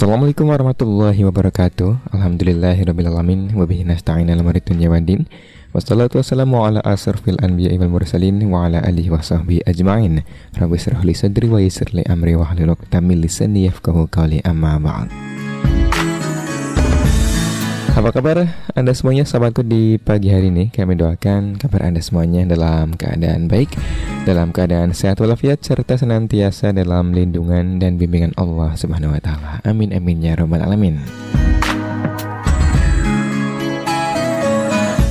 Assalamualaikum warahmatullahi wabarakatuh. Alhamdulillahirrabbilalamin Wabihi nasta'in ala dunya waddin Wassalatu wassalamu ala asrafil anbiya wal mursalin Wa ala alihi wa sahbihi ajma'in. Rabbi sirahli sadri wa yisirli amri wa halil uqtamil lisani yafkahu qawli amma ba'd apa kabar? Anda semuanya sahabatku di pagi hari ini. Kami doakan kabar Anda semuanya dalam keadaan baik Dalam keadaan sehat walafiat Serta senantiasa dalam lindungan dan bimbingan Allah subhanahu wa ta'ala. Amin amin ya rabbal alamin.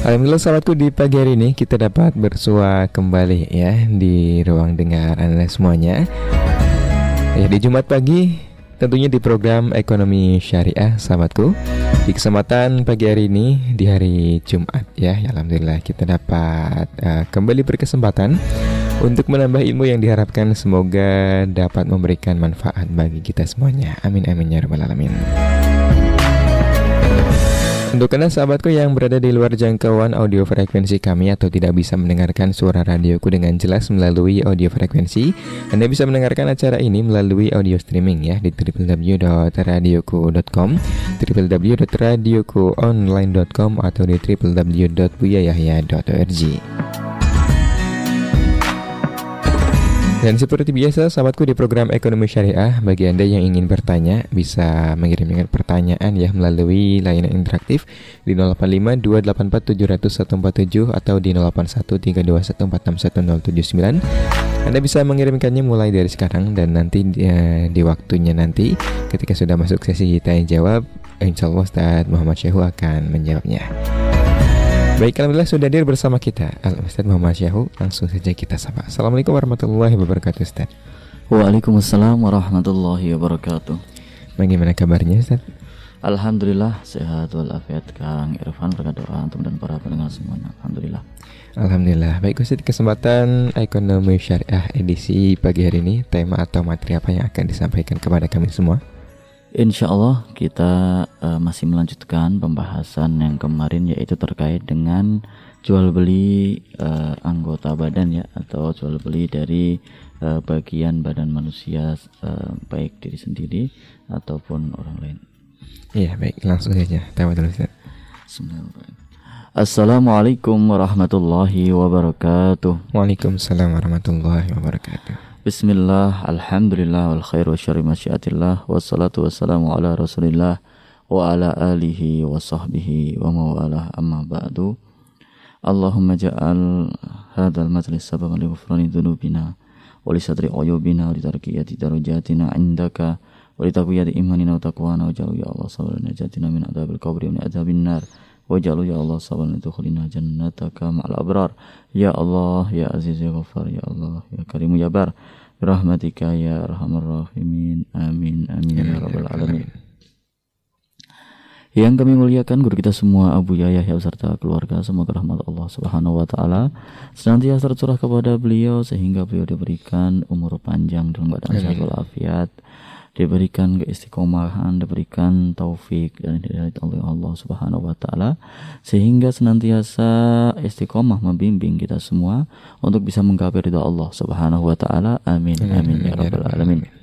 Alhamdulillah sahabatku di pagi hari ini. Kita dapat bersua kembali ya di ruang dengar Anda semuanya. Ya di Jumat pagi tentunya di program Ekonomi Syariah sahabatku. Di kesempatan pagi hari ini di hari Jumat ya, ya Alhamdulillah kita dapat uh, kembali berkesempatan untuk menambah ilmu yang diharapkan. Semoga dapat memberikan manfaat bagi kita semuanya. Amin amin ya rabbal alamin untuk Anda sahabatku yang berada di luar jangkauan audio frekuensi kami atau tidak bisa mendengarkan suara radioku dengan jelas melalui audio frekuensi, Anda bisa mendengarkan acara ini melalui audio streaming ya di www.radioku.com, www.radiokuonline.com atau di www.buyayahya.org. Dan seperti biasa, sahabatku di program Ekonomi Syariah, bagi Anda yang ingin bertanya, bisa mengirimkan pertanyaan ya melalui layanan interaktif di 085284700147 atau di 081321461079. Anda bisa mengirimkannya mulai dari sekarang dan nanti ya, di waktunya nanti ketika sudah masuk sesi tanya jawab, insya Allah Ustaz Muhammad Syekhu akan menjawabnya. Baik, Alhamdulillah sudah hadir bersama kita. Al Ustaz Muhammad Syahu Langsung saja kita sapa. Assalamualaikum warahmatullahi wabarakatuh Ustaz Waalaikumsalam warahmatullahi wabarakatuh. Bagaimana kabarnya Ustaz? Alhamdulillah sehat walafiat Kang Irfan. Berkat doa untuk dan para pendengar semuanya Alhamdulillah. Alhamdulillah. Baik Ustaz kesempatan ekonomi syariah edisi pagi hari ini Tema atau materi apa yang akan disampaikan kepada kami semua? Insya Allah kita uh, masih melanjutkan pembahasan yang kemarin yaitu terkait dengan jual beli uh, anggota badan ya atau jual beli dari uh, bagian badan manusia uh, baik diri sendiri ataupun orang lain. Iya baik langsung saja. Terima kasih. Assalamualaikum warahmatullahi wabarakatuh. Waalaikumsalam warahmatullahi wabarakatuh. Bismillah, Alhamdulillah, wal khairu syari masyiatillah Wassalatu wassalamu ala rasulillah Wa ala alihi wa sahbihi wa mawalah amma ba'du. Allahumma ja'al hadal majlis sababan li ghufrani dhunubina Wa li sadri uyubina wa li tarkiyati darujatina indaka Wa li taqwiyati imanina wa taqwana wa ja'alu ya Allah sabal najatina min adabil qabri wa min adabin nar Wajalu ya Allah sabal tukhulina jannataka ma'al abrar. Ya Allah ya Aziz ya Ghaffar ya Allah ya Karimu ya Bar. Rahmatika ya Arhamar Rahimin. Amin Amin ya Rabbal Alamin yang kami muliakan guru kita semua Abu Yahya serta keluarga semoga rahmat Allah Subhanahu wa taala senantiasa tercurah kepada beliau sehingga beliau diberikan umur panjang dalam keadaan sehat walafiat diberikan keistiqomahan, diberikan taufik dan hidayah oleh Allah Subhanahu wa taala sehingga senantiasa istiqomah membimbing kita semua untuk bisa menggapai ridha Allah Subhanahu wa taala. Amin. Amin ya rabbal alamin.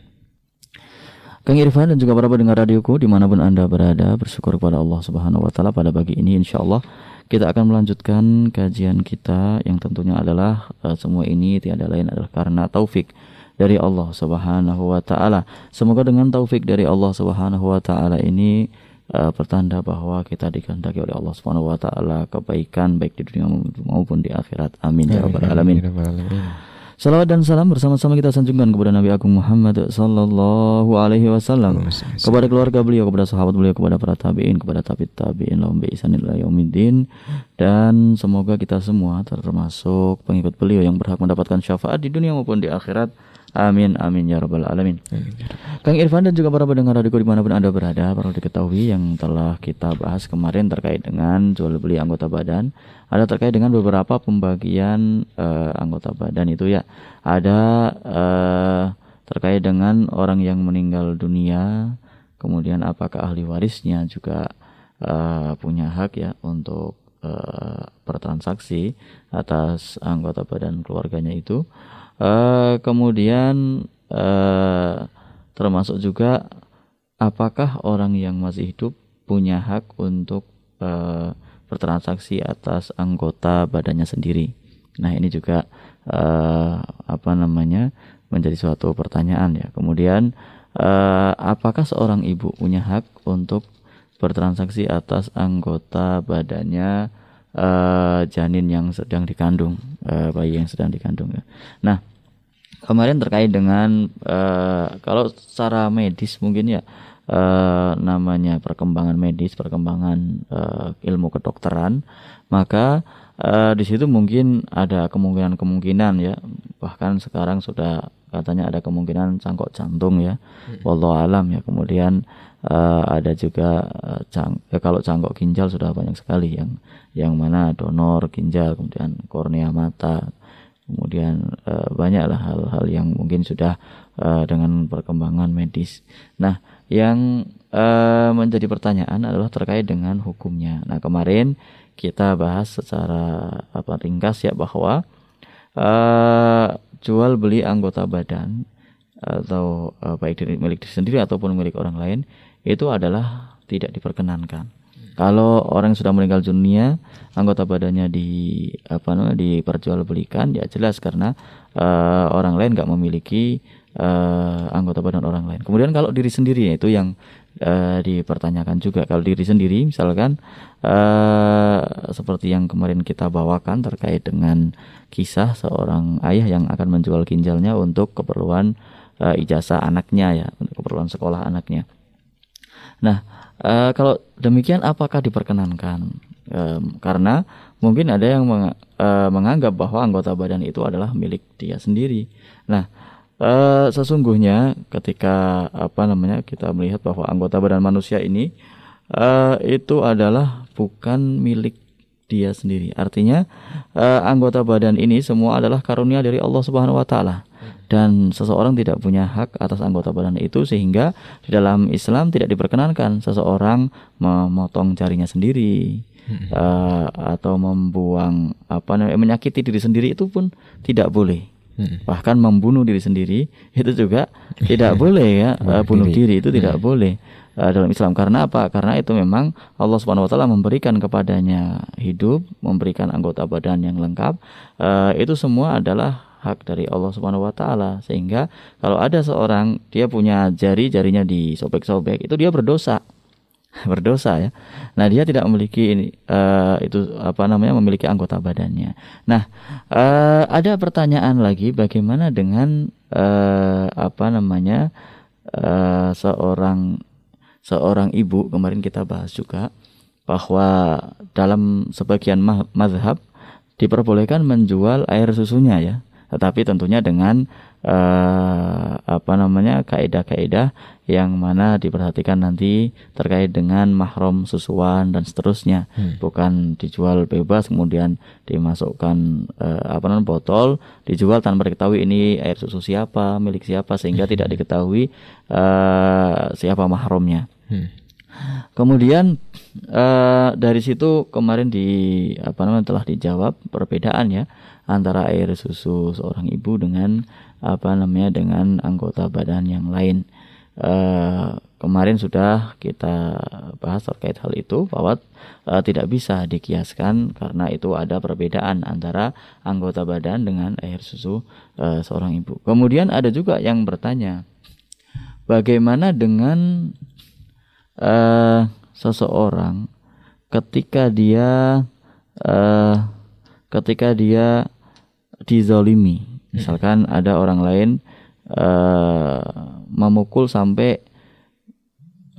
Kang Irfan dan juga para pendengar radioku di mana pun anda berada bersyukur kepada Allah Subhanahu Wa Taala pada pagi ini Insya Allah kita akan melanjutkan kajian kita yang tentunya adalah uh, semua ini tiada lain adalah karena taufik dari Allah Subhanahu wa taala. Semoga dengan taufik dari Allah Subhanahu wa taala ini uh, pertanda bahwa kita dikehendaki oleh Allah Subhanahu wa taala kebaikan baik di dunia maupun di akhirat. Amin ya rabbal alamin. Salawat dan salam bersama-sama kita sanjungkan kepada Nabi Agung Muhammad sallallahu alaihi wasallam, kepada keluarga beliau, kepada sahabat beliau, kepada para tabi'in, kepada tabi'in tabi'in lahum dan semoga kita semua termasuk pengikut beliau yang berhak mendapatkan syafaat di dunia maupun di akhirat. Amin amin ya rabbal alamin. Kang Irfan dan juga para pendengar radio di mana pun anda berada perlu diketahui yang telah kita bahas kemarin terkait dengan jual beli anggota badan ada terkait dengan beberapa pembagian uh, anggota badan itu ya. Ada uh, terkait dengan orang yang meninggal dunia kemudian apakah ahli warisnya juga uh, punya hak ya untuk uh, bertransaksi atas anggota badan keluarganya itu Uh, kemudian uh, termasuk juga apakah orang yang masih hidup punya hak untuk uh, bertransaksi atas anggota badannya sendiri. Nah, ini juga apa namanya? menjadi suatu pertanyaan ya. Kemudian apakah seorang ibu punya hak untuk bertransaksi atas anggota badannya uh, janin yang sedang dikandung, uh, bayi yang sedang dikandung ya. Nah, kemarin terkait dengan uh, kalau secara medis mungkin ya uh, namanya perkembangan medis, perkembangan uh, ilmu kedokteran, maka uh, di situ mungkin ada kemungkinan-kemungkinan ya. Bahkan sekarang sudah katanya ada kemungkinan cangkok jantung ya. Hmm. Alam ya. Kemudian uh, ada juga uh, cang ya kalau cangkok ginjal sudah banyak sekali yang yang mana donor ginjal, kemudian kornea mata, kemudian uh, banyaklah hal-hal yang mungkin sudah uh, dengan perkembangan medis. Nah, yang uh, menjadi pertanyaan adalah terkait dengan hukumnya. Nah, kemarin kita bahas secara apa ringkas ya bahwa uh, jual beli anggota badan atau uh, baik dari milik diri sendiri ataupun milik orang lain itu adalah tidak diperkenankan. Kalau orang sudah meninggal dunia, anggota badannya di apa namanya diperjualbelikan, ya jelas karena uh, orang lain nggak memiliki uh, anggota badan orang lain. Kemudian kalau diri sendiri itu yang uh, dipertanyakan juga. Kalau diri sendiri misalkan uh, seperti yang kemarin kita bawakan terkait dengan kisah seorang ayah yang akan menjual ginjalnya untuk keperluan uh, ijazah anaknya ya, untuk keperluan sekolah anaknya. Nah, uh, kalau demikian apakah diperkenankan? Um, karena mungkin ada yang meng, uh, menganggap bahwa anggota badan itu adalah milik dia sendiri. Nah, Uh, sesungguhnya ketika apa namanya kita melihat bahwa anggota badan manusia ini uh, itu adalah bukan milik dia sendiri. Artinya uh, anggota badan ini semua adalah karunia dari Allah Subhanahu wa taala. Dan seseorang tidak punya hak atas anggota badan itu sehingga di dalam Islam tidak diperkenankan seseorang memotong jarinya sendiri uh, atau membuang apa namanya menyakiti diri sendiri itu pun tidak boleh hmm. bahkan membunuh diri sendiri itu juga tidak boleh ya. Uh, bunuh diri. itu tidak hmm. boleh uh, dalam Islam. Karena apa? Karena itu memang Allah Subhanahu Wa Taala memberikan kepadanya hidup memberikan anggota badan yang lengkap. Uh, itu semua adalah hak dari Allah Subhanahu wa taala. Sehingga kalau ada seorang dia punya jari jarinya disobek-sobek itu dia berdosa berdosa ya. Nah dia tidak memiliki ini uh, itu apa namanya memiliki anggota badannya. Nah uh, ada pertanyaan lagi bagaimana dengan uh, apa namanya uh, seorang seorang ibu kemarin kita bahas juga bahwa dalam sebagian mazhab diperbolehkan menjual air susunya ya tetapi tentunya dengan uh, apa namanya kaidah-kaidah yang mana diperhatikan nanti terkait dengan mahram susuan dan seterusnya hmm. bukan dijual bebas kemudian dimasukkan uh, apa namanya botol dijual tanpa diketahui ini air susu siapa milik siapa sehingga hmm. tidak diketahui uh, siapa mahramnya hmm. kemudian uh, dari situ kemarin di apa namanya telah dijawab perbedaan ya antara air susu seorang ibu dengan apa namanya dengan anggota badan yang lain. Uh, kemarin sudah kita bahas terkait hal itu bahwa uh, tidak bisa dikiaskan karena itu ada perbedaan antara anggota badan dengan air susu uh, seorang ibu. Kemudian ada juga yang bertanya, bagaimana dengan uh, seseorang ketika dia uh, ketika dia dizolimi. Misalkan ada orang lain uh, memukul sampai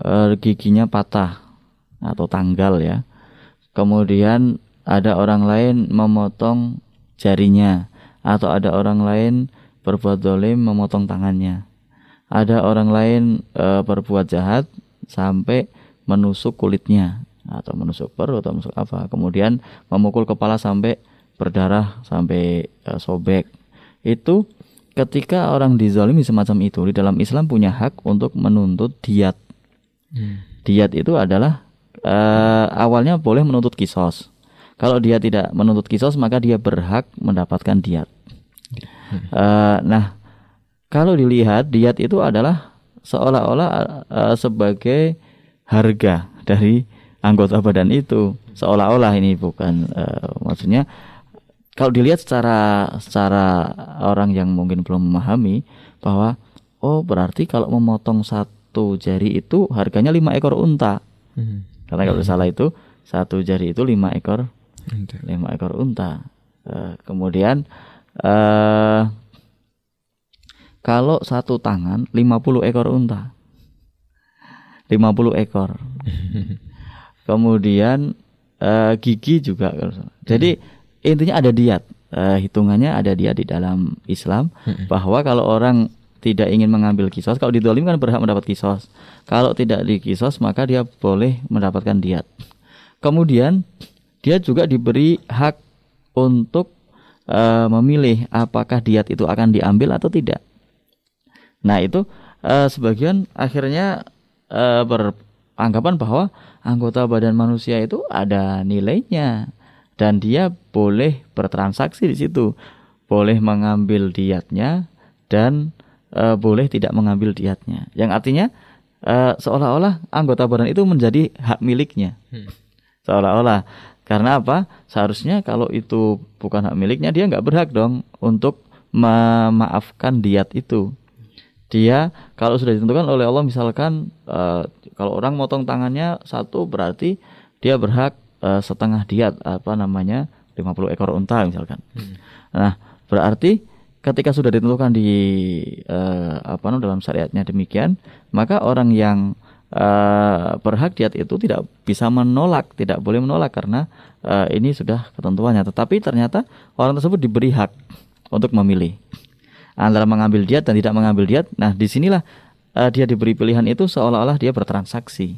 uh, giginya patah atau tanggal ya. Kemudian ada orang lain memotong jarinya atau ada orang lain berbuat dolim memotong tangannya. Ada orang lain e, berbuat jahat sampai menusuk kulitnya atau menusuk perut atau menusuk apa. Kemudian memukul kepala sampai berdarah sampai uh, sobek itu ketika orang dizalimi semacam itu di dalam Islam punya hak untuk menuntut diat hmm. diat itu adalah uh, awalnya boleh menuntut kisos kalau dia tidak menuntut kisos maka dia berhak mendapatkan diat hmm. uh, nah kalau dilihat diat itu adalah seolah-olah uh, sebagai harga dari anggota badan itu seolah-olah ini bukan uh, maksudnya kalau dilihat secara secara orang yang mungkin belum memahami bahwa oh berarti kalau memotong satu jari itu harganya lima ekor unta hmm. karena kalau salah itu satu jari itu lima ekor lima ekor unta uh, kemudian uh, kalau satu tangan 50 ekor unta. 50 ekor. Kemudian uh, gigi juga. Jadi hmm. Intinya ada diat. Uh, hitungannya ada diat di dalam Islam hmm. bahwa kalau orang tidak ingin mengambil kisos, kalau didolim kan berhak mendapat kisos. Kalau tidak di kisos maka dia boleh mendapatkan diat. Kemudian dia juga diberi hak untuk uh, memilih apakah diat itu akan diambil atau tidak. Nah itu uh, sebagian akhirnya uh, beranggapan bahwa anggota badan manusia itu ada nilainya dan dia boleh bertransaksi di situ, boleh mengambil diatnya dan uh, boleh tidak mengambil diatnya. Yang artinya uh, seolah-olah anggota badan itu menjadi hak miliknya, hmm. seolah-olah. Karena apa? Seharusnya kalau itu bukan hak miliknya, dia nggak berhak dong untuk memaafkan diat itu dia kalau sudah ditentukan oleh Allah misalkan uh, kalau orang motong tangannya satu berarti dia berhak uh, setengah diat apa namanya 50 ekor unta misalkan. Hmm. Nah, berarti ketika sudah ditentukan di uh, apa namanya dalam syariatnya demikian, maka orang yang uh, berhak diat itu tidak bisa menolak, tidak boleh menolak karena uh, ini sudah ketentuannya. Tetapi ternyata orang tersebut diberi hak untuk memilih antara mengambil diat dan tidak mengambil diat. Nah, di sinilah uh, dia diberi pilihan itu seolah-olah dia bertransaksi.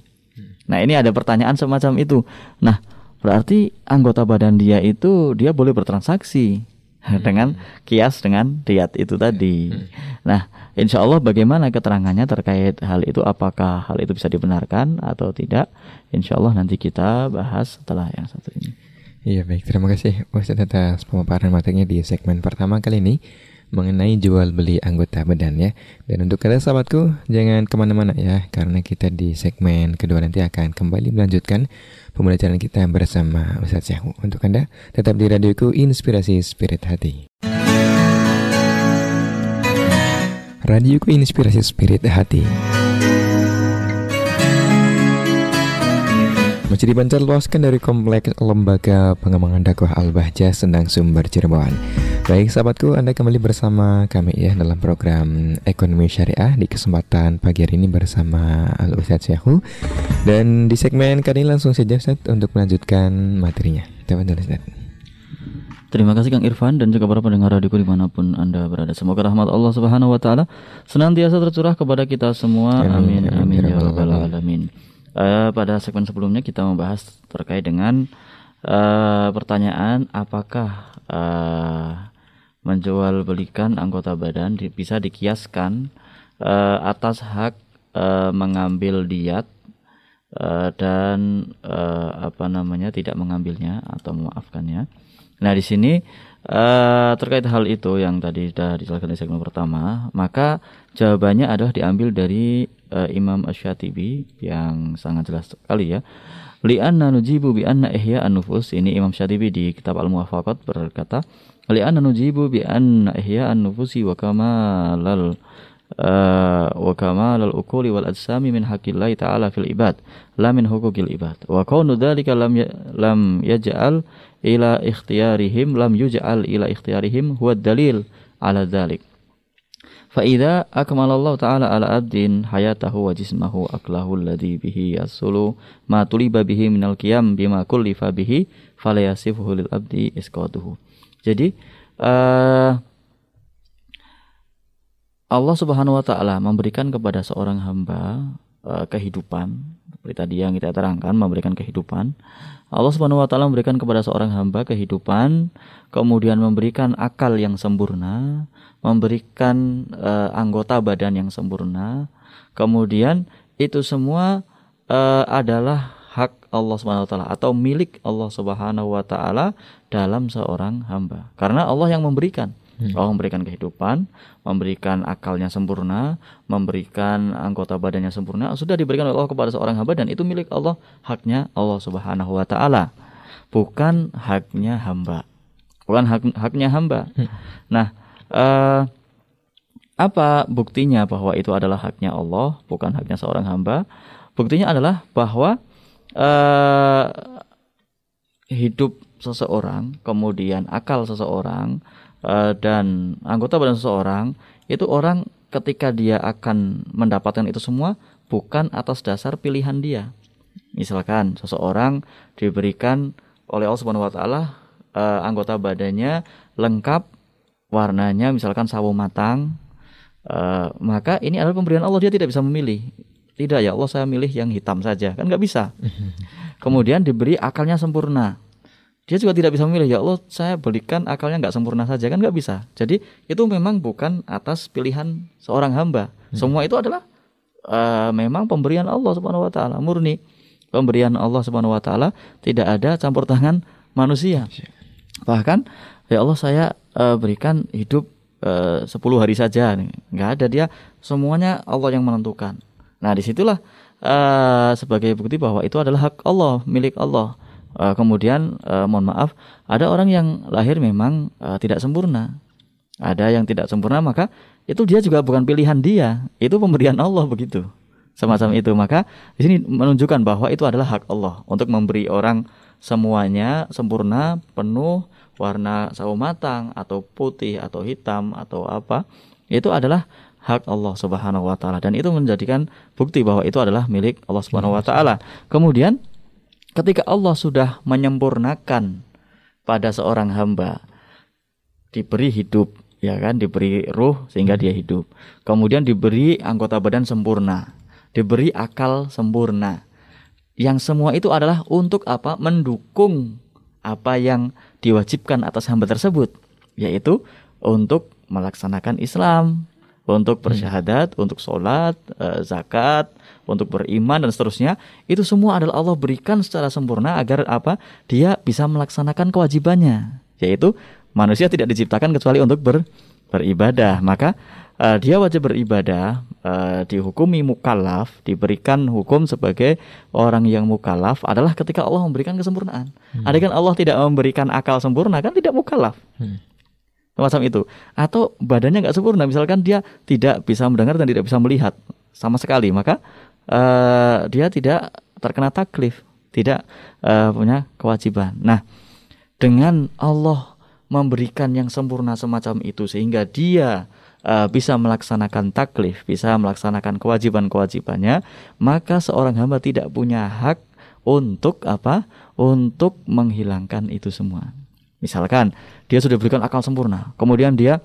Nah, ini ada pertanyaan semacam itu. Nah, berarti anggota badan dia itu dia boleh bertransaksi hmm. dengan kias dengan diat itu tadi. Hmm. Nah, insya Allah bagaimana keterangannya terkait hal itu? Apakah hal itu bisa dibenarkan atau tidak? Insya Allah nanti kita bahas setelah yang satu ini. Iya baik, terima kasih Ustaz atas pemaparan materinya di segmen pertama kali ini mengenai jual beli anggota badan ya. Dan untuk kalian sahabatku, jangan ke mana-mana ya, karena kita di segmen kedua nanti akan kembali melanjutkan pembelajaran kita bersama Ustaz Syahu. Untuk Anda, tetap di radioku Inspirasi Spirit Hati. Radioku Inspirasi Spirit Hati. Masih dipancar luaskan dari Kompleks Lembaga Pengembangan Dakwah Al-Bahjah Sendang Sumber Cirebon. Baik sahabatku, Anda kembali bersama kami ya dalam program Ekonomi Syariah di kesempatan pagi hari ini bersama Al Ustadz Syahu. Dan di segmen kali ini langsung saja Ustadz untuk melanjutkan materinya. Terima kasih Terima kasih Kang Irfan dan juga para pendengar radioku di mana pun Anda berada. Semoga rahmat Allah Subhanahu Wa Taala senantiasa tercurah kepada kita semua. Amin, amin, amin, ya, ya rabbal alamin. Uh, pada segmen sebelumnya kita membahas terkait dengan uh, pertanyaan apakah uh, menjual belikan anggota badan di, bisa dikiaskan uh, atas hak uh, mengambil diat uh, dan uh, apa namanya tidak mengambilnya atau memaafkannya. Nah di sini uh, terkait hal itu yang tadi sudah dijelaskan di segmen pertama, maka jawabannya adalah diambil dari uh, Imam Ash-Shatibi yang sangat jelas sekali ya. Li'anna nujibu bi anna ihya an-nufus ini Imam Syatibi di kitab Al-Muwafaqat berkata لأن نجيب بأن إحياء النفوس وكمال آه، وكمال الأكل والأجسام من حق الله تعالى في العباد لا من حقوق العباد. وكون ذلك لم لم يجعل إلى اختيارهم لم يجعل إلى اختيارهم هو الدليل على ذلك. فإذا أكمل الله تعالى على عبد حياته وجسمه أكله الذي به يصل ما طلب به من القيام بما كلف به فلا يصفه للعبد إسقاطه. Jadi uh, Allah Subhanahu wa taala memberikan kepada seorang hamba uh, kehidupan. Seperti tadi yang kita terangkan memberikan kehidupan. Allah Subhanahu wa taala memberikan kepada seorang hamba kehidupan kemudian memberikan akal yang sempurna memberikan uh, anggota badan yang sempurna. Kemudian itu semua uh, adalah hak Allah Subhanahu wa taala atau milik Allah Subhanahu wa taala dalam seorang hamba. Karena Allah yang memberikan. Hmm. Allah memberikan kehidupan, memberikan akalnya sempurna, memberikan anggota badannya sempurna, sudah diberikan oleh Allah kepada seorang hamba dan itu milik Allah, haknya Allah Subhanahu wa taala. Bukan haknya hamba. Bukan hak, haknya hamba. Hmm. Nah, uh, apa buktinya bahwa itu adalah haknya Allah, bukan haknya seorang hamba? Buktinya adalah bahwa uh, hidup seseorang, kemudian akal seseorang, uh, dan anggota badan seseorang itu orang ketika dia akan mendapatkan itu semua bukan atas dasar pilihan dia. Misalkan seseorang diberikan oleh Allah Subhanahu wa taala uh, anggota badannya lengkap warnanya misalkan sawo matang uh, maka ini adalah pemberian Allah dia tidak bisa memilih. Tidak ya Allah saya milih yang hitam saja. Kan nggak bisa. Kemudian diberi akalnya sempurna. Dia juga tidak bisa memilih. Ya Allah saya berikan akalnya nggak sempurna saja. Kan nggak bisa. Jadi itu memang bukan atas pilihan seorang hamba. Hmm. semua itu adalah uh, memang pemberian Allah subhanahu wa taala. Murni. Pemberian Allah subhanahu wa taala. Tidak ada campur tangan manusia. Bahkan ya Allah saya uh, berikan hidup eh, uh, 10 hari saja. Nggak ada. Dia semuanya Allah yang menentukan nah di situlah uh, sebagai bukti bahwa itu adalah hak Allah milik Allah. Uh, kemudian uh, mohon maaf ada orang yang lahir memang uh, tidak sempurna. Ada yang tidak sempurna maka itu dia juga bukan pilihan dia. Itu pemberian Allah begitu. Semacam itu. Maka di sini menunjukkan bahwa itu adalah hak Allah untuk memberi orang semuanya sempurna penuh warna sawo matang atau putih atau hitam atau apa. Itu adalah hak Allah Subhanahu wa taala. Dan itu menjadikan bukti bahwa itu adalah milik Allah Subhanahu wa taala. Kemudian ketika Allah sudah menyempurnakan pada seorang hamba diberi hidup ya kan? Diberi ruh sehingga dia hidup. Kemudian diberi anggota badan sempurna diberi akal sempurna. Yang semua itu adalah untuk apa? Mendukung apa yang diwajibkan atas hamba tersebut yaitu untuk melaksanakan Islam untuk bersyahadat, hmm. untuk sholat, uh, zakat, untuk beriman dan seterusnya, itu semua adalah Allah berikan secara sempurna agar apa? Dia bisa melaksanakan kewajibannya, yaitu manusia tidak diciptakan kecuali untuk ber, beribadah. Maka uh, dia wajib beribadah, uh, dihukumi mukallaf, diberikan hukum sebagai orang yang mukallaf adalah ketika Allah memberikan kesempurnaan. Hmm. Adakah Allah tidak memberikan akal sempurna kan tidak mukallaf. Hmm semacam itu atau badannya nggak sempurna misalkan dia tidak bisa mendengar dan tidak bisa melihat sama sekali maka uh, dia tidak terkena taklif tidak uh, punya kewajiban nah dengan Allah memberikan yang sempurna semacam itu sehingga dia uh, bisa melaksanakan taklif, bisa melaksanakan kewajiban-kewajibannya, maka seorang hamba tidak punya hak untuk apa? Untuk menghilangkan itu semua. Misalkan dia sudah berikan akal sempurna, kemudian dia,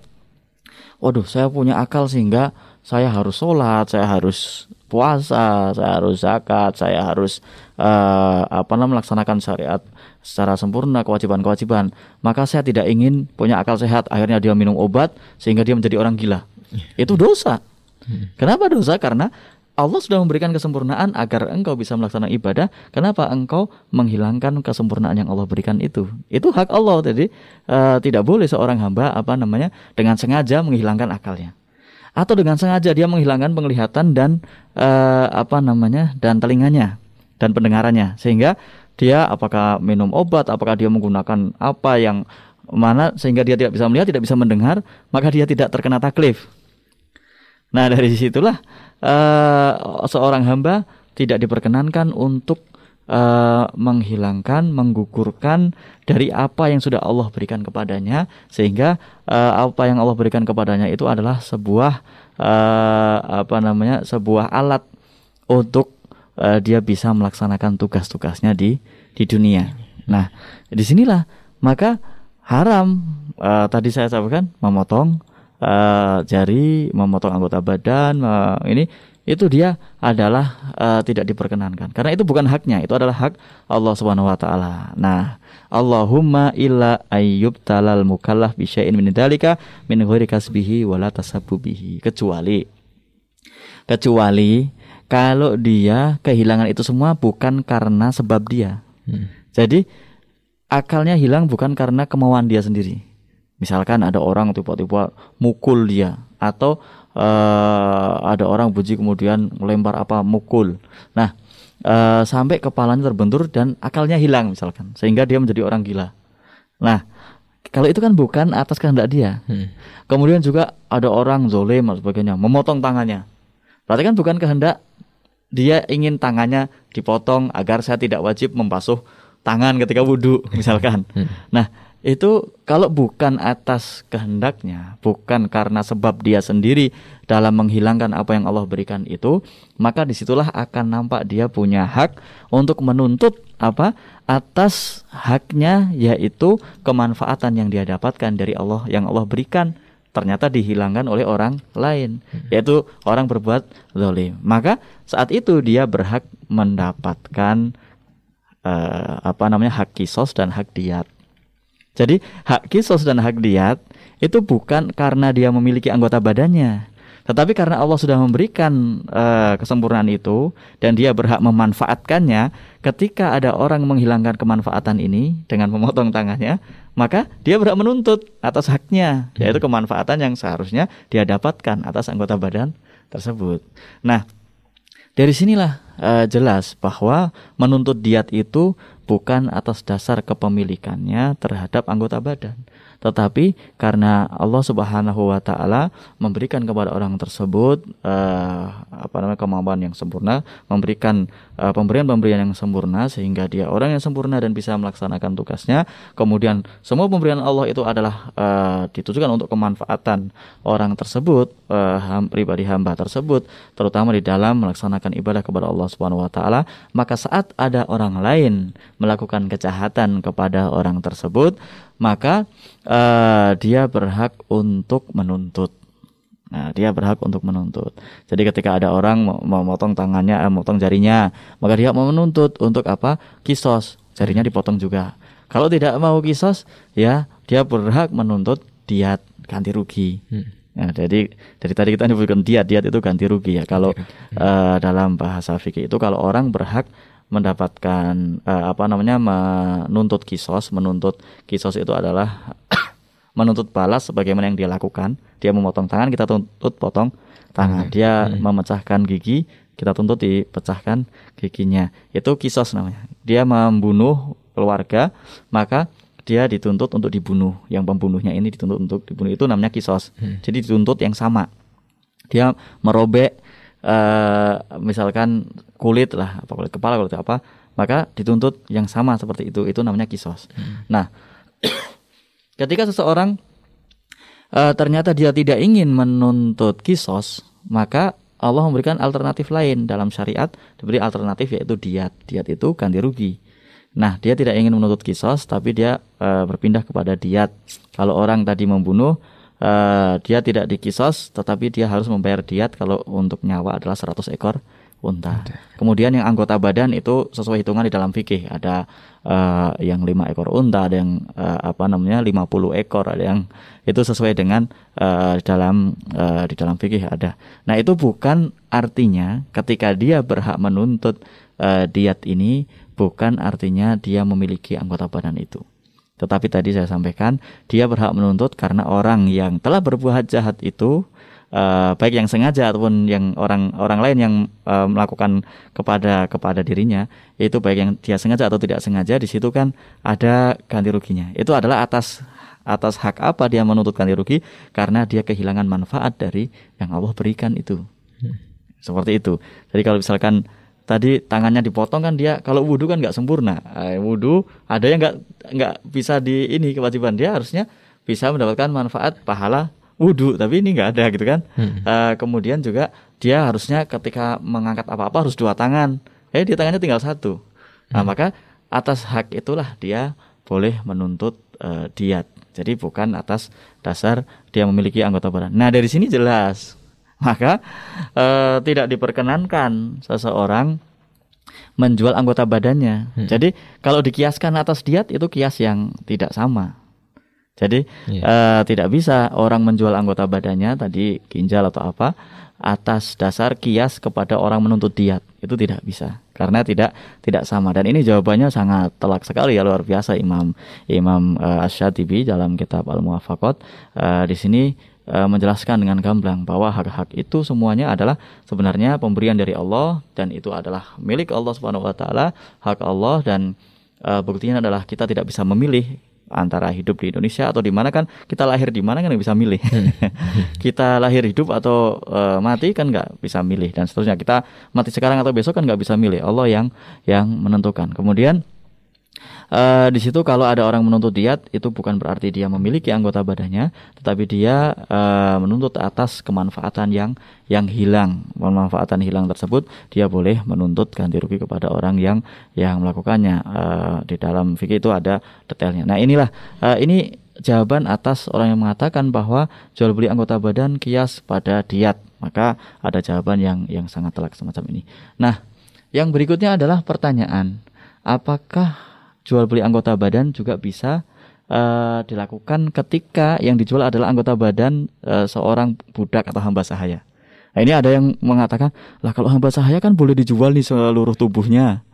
waduh, saya punya akal sehingga saya harus sholat, saya harus puasa, saya harus zakat, saya harus uh, apa namanya melaksanakan syariat secara sempurna kewajiban-kewajiban. Maka saya tidak ingin punya akal sehat. Akhirnya dia minum obat sehingga dia menjadi orang gila. Itu dosa. Kenapa dosa? Karena Allah sudah memberikan kesempurnaan agar engkau bisa melaksanakan ibadah. Kenapa engkau menghilangkan kesempurnaan yang Allah berikan itu? Itu hak Allah. Jadi uh, tidak boleh seorang hamba apa namanya dengan sengaja menghilangkan akalnya, atau dengan sengaja dia menghilangkan penglihatan dan uh, apa namanya dan telinganya dan pendengarannya, sehingga dia apakah minum obat, apakah dia menggunakan apa yang mana sehingga dia tidak bisa melihat, tidak bisa mendengar, maka dia tidak terkena taklif. Nah dari situlah uh, seorang hamba tidak diperkenankan untuk uh, menghilangkan, menggugurkan dari apa yang sudah Allah berikan kepadanya, sehingga uh, apa yang Allah berikan kepadanya itu adalah sebuah uh, apa namanya, sebuah alat untuk uh, dia bisa melaksanakan tugas-tugasnya di di dunia. Nah, di sinilah maka haram uh, tadi saya sampaikan memotong uh, jari, memotong anggota badan, uh, ini itu dia adalah uh, tidak diperkenankan karena itu bukan haknya itu adalah hak Allah Subhanahu wa taala. Nah, Allahumma illa ayyub talal mukallaf bi syai'in min dzalika min ghairi kasbihi wala tasabbubihi kecuali kecuali kalau dia kehilangan itu semua bukan karena sebab dia. Hmm. Jadi akalnya hilang bukan karena kemauan dia sendiri Misalkan ada orang tiba-tiba mukul dia atau uh, ada orang buji kemudian melempar apa mukul. Nah, uh, sampai kepalanya terbentur dan akalnya hilang misalkan sehingga dia menjadi orang gila. Nah, kalau itu kan bukan atas kehendak dia. Hmm. Kemudian juga ada orang zolim dan sebagainya memotong tangannya. Berarti kan bukan kehendak dia ingin tangannya dipotong agar saya tidak wajib membasuh tangan ketika wudhu misalkan. Hmm. Nah itu kalau bukan atas kehendaknya, bukan karena sebab dia sendiri dalam menghilangkan apa yang Allah berikan itu, maka di situlah akan nampak dia punya hak untuk menuntut apa? Atas haknya yaitu kemanfaatan yang dia dapatkan dari Allah yang Allah berikan. Ternyata dihilangkan oleh orang lain hmm. yaitu orang berbuat zalim. Maka saat itu dia berhak mendapatkan uh, apa namanya hak kisos dan hak diat jadi hak kisos dan hak diat itu bukan karena dia memiliki anggota badannya, tetapi karena Allah sudah memberikan uh, kesempurnaan itu dan dia berhak memanfaatkannya. Ketika ada orang menghilangkan kemanfaatan ini dengan memotong tangannya, maka dia berhak menuntut atas haknya, yaitu hmm. kemanfaatan yang seharusnya dia dapatkan atas anggota badan tersebut. Nah, dari sinilah uh, jelas bahwa menuntut diat itu bukan atas dasar kepemilikannya terhadap anggota badan, tetapi karena Allah Subhanahu wa taala memberikan kepada orang tersebut uh, apa namanya kemampuan yang sempurna, memberikan uh, pemberian-pemberian yang sempurna sehingga dia orang yang sempurna dan bisa melaksanakan tugasnya. Kemudian semua pemberian Allah itu adalah uh, ditujukan untuk kemanfaatan orang tersebut, uh, pribadi hamba tersebut, terutama di dalam melaksanakan ibadah kepada Allah Subhanahu wa taala. Maka saat ada orang lain melakukan kejahatan kepada orang tersebut, maka uh, dia berhak untuk menuntut. Nah, dia berhak untuk menuntut. Jadi ketika ada orang mau memotong tangannya, eh, memotong jarinya, maka dia mau menuntut untuk apa? Kisos, jarinya dipotong juga. Kalau tidak mau kisos, ya dia berhak menuntut diat ganti rugi. Hmm. Nah, jadi dari tadi kita nyebutkan diat, diat itu ganti rugi ya. Kalau uh, dalam bahasa fikih itu kalau orang berhak mendapatkan uh, apa namanya menuntut kisos. Menuntut kisos itu adalah menuntut balas sebagaimana yang dia lakukan. Dia memotong tangan kita tuntut potong tangan. Dia hmm. memecahkan gigi kita tuntut dipecahkan giginya. Itu kisos namanya. Dia membunuh keluarga maka dia dituntut untuk dibunuh. Yang pembunuhnya ini dituntut untuk dibunuh. Itu namanya kisos. Hmm. jadi dituntut yang sama. Dia merobek uh, misalkan kulit lah apa kulit kepala kulit apa maka dituntut yang sama seperti itu itu namanya kisos. Hmm. nah ketika seseorang uh, ternyata dia tidak ingin menuntut kisos maka Allah memberikan alternatif lain dalam syariat diberi alternatif yaitu diat. Diat itu ganti rugi. Nah dia tidak ingin menuntut kisos tapi dia uh, berpindah kepada diat. Kalau orang tadi membunuh uh, dia tidak dikisos tetapi dia harus membayar diat kalau untuk nyawa adalah 100 ekor unta. Kemudian yang anggota badan itu sesuai hitungan di dalam fikih ada uh, yang lima ekor unta, ada yang uh, apa namanya 50 ekor, ada yang itu sesuai dengan uh, dalam uh, di dalam fikih ada. Nah, itu bukan artinya ketika dia berhak menuntut uh, diat ini bukan artinya dia memiliki anggota badan itu. Tetapi tadi saya sampaikan dia berhak menuntut karena orang yang telah berbuat jahat itu uh, baik yang sengaja ataupun yang orang orang lain yang uh, melakukan kepada kepada dirinya itu baik yang dia sengaja atau tidak sengaja di situ kan ada ganti ruginya. Itu adalah atas atas hak apa dia menuntut ganti rugi karena dia kehilangan manfaat dari yang Allah berikan itu. Hmm. Seperti itu. Jadi kalau misalkan tadi tangannya dipotong kan dia kalau wudhu kan nggak sempurna eh, wudhu ada yang nggak nggak bisa di ini kewajiban dia harusnya bisa mendapatkan manfaat pahala wudhu tapi ini nggak ada gitu kan hmm. uh, kemudian juga dia harusnya ketika mengangkat apa-apa harus dua tangan eh dia tangannya tinggal satu nah hmm. maka atas hak itulah dia boleh menuntut uh, diat jadi bukan atas dasar dia memiliki anggota badan nah dari sini jelas maka e, tidak diperkenankan seseorang menjual anggota badannya. Hmm. Jadi kalau dikiaskan atas diat itu kias yang tidak sama. Jadi yeah. Iya. uh, tidak bisa orang menjual anggota badannya tadi ginjal atau apa atas dasar kias kepada orang menuntut diat itu tidak bisa karena tidak tidak sama dan ini jawabannya sangat telak sekali ya luar biasa Imam Imam uh, Ash-Shatibi dalam kitab Al-Muwafaqat uh, di sini uh, menjelaskan dengan gamblang bahwa hak-hak itu semuanya adalah sebenarnya pemberian dari Allah dan itu adalah milik Allah Subhanahu wa taala, hak Allah dan uh, buktinya adalah kita tidak bisa memilih antara hidup di Indonesia atau di mana kan kita lahir di mana kan bisa milih. Kita lahir hidup atau uh, mati kan nggak bisa milih dan seterusnya. Kita mati sekarang atau besok kan nggak bisa milih. Allah yang yang menentukan. Kemudian Uh, di situ kalau ada orang menuntut diat itu bukan berarti dia memiliki anggota badannya, tetapi dia uh, menuntut atas kemanfaatan yang yang hilang. Kemanfaatan hilang tersebut dia boleh menuntut ganti rugi kepada orang yang yang melakukannya. Uh, di dalam fikih itu ada detailnya. Nah inilah uh, ini jawaban atas orang yang mengatakan bahwa jual beli anggota badan kias pada diat. Maka ada jawaban yang yang sangat telak semacam ini. Nah, yang berikutnya adalah pertanyaan, apakah jual beli anggota badan juga bisa uh, dilakukan ketika yang dijual adalah anggota badan uh, seorang budak atau hamba sahaya. Nah, ini ada yang mengatakan, lah kalau hamba sahaya kan boleh dijual nih seluruh tubuhnya,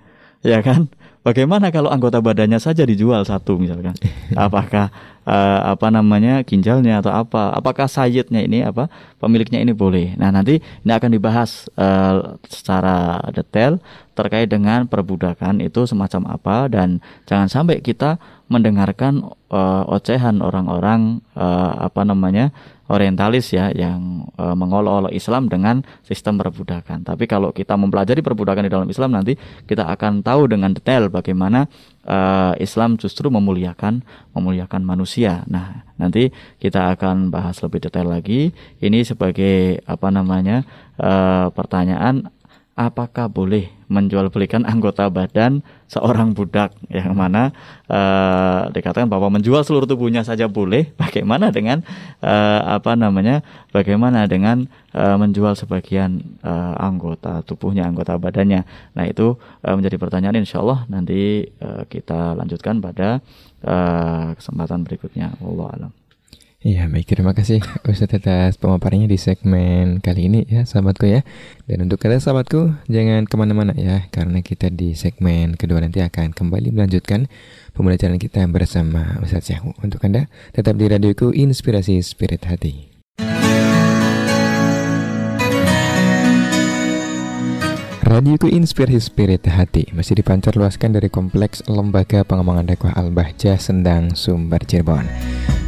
ya kan? Bagaimana kalau anggota badannya saja dijual satu misalkan? Apakah uh, apa namanya ginjalnya atau apa? Apakah sayidnya ini apa pemiliknya ini boleh? Nah nanti ini akan dibahas uh, secara detail terkait dengan perbudakan itu semacam apa dan jangan sampai kita mendengarkan uh, ocehan orang-orang uh, apa namanya orientalis ya yang e, mengolok-olok Islam dengan sistem perbudakan. Tapi kalau kita mempelajari perbudakan di dalam Islam nanti kita akan tahu dengan detail bagaimana e, Islam justru memuliakan memuliakan manusia. Nah, nanti kita akan bahas lebih detail lagi. Ini sebagai apa namanya e, pertanyaan apakah boleh menjual belikan anggota badan seorang budak yang mana uh, dikatakan bahwa menjual seluruh tubuhnya saja boleh. Bagaimana dengan uh, apa namanya bagaimana dengan uh, menjual sebagian uh, anggota tubuhnya anggota badannya? Nah itu uh, menjadi pertanyaan insya Allah nanti uh, kita lanjutkan pada uh, kesempatan berikutnya. Allah alam Iya baik terima kasih Ustadz atas pemaparannya di segmen kali ini ya sahabatku ya. Dan untuk kalian sahabatku jangan ke mana-mana ya Karena kita di segmen kedua nanti akan kembali melanjutkan pembelajaran kita bersama Ustadz Syahu Untuk Anda tetap di radioku Inspirasi Spirit Hati. Radioku Inspirasi Spirit Hati. Masih dipancar luaskan dari Kompleks Lembaga Pengembangan Dakwah Al-Bahjah Sendang Sumber Cirebon.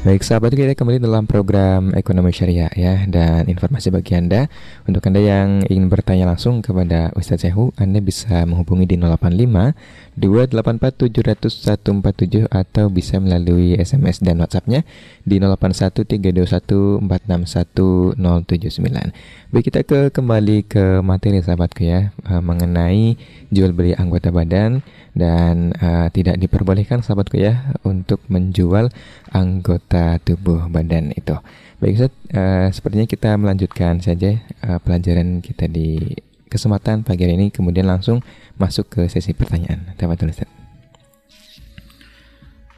Baik sahabat kita kembali dalam program Ekonomi Syariah ya dan informasi bagi Anda. Untuk Anda yang ingin bertanya langsung kepada Ustadz Sehu Anda bisa menghubungi di 085 284 700 atau bisa melalui SMS dan WhatsAppnya di 081 321 461 079 Baik kita ke kembali ke materi sahabatku ya eh, mengenai jual beli anggota badan dan uh, tidak diperbolehkan sahabatku ya untuk menjual anggota tubuh badan itu. Baik Ustaz, uh, sepertinya kita melanjutkan saja uh, pelajaran kita di kesempatan pagi hari ini kemudian langsung masuk ke sesi pertanyaan. Tafadhol Ustaz.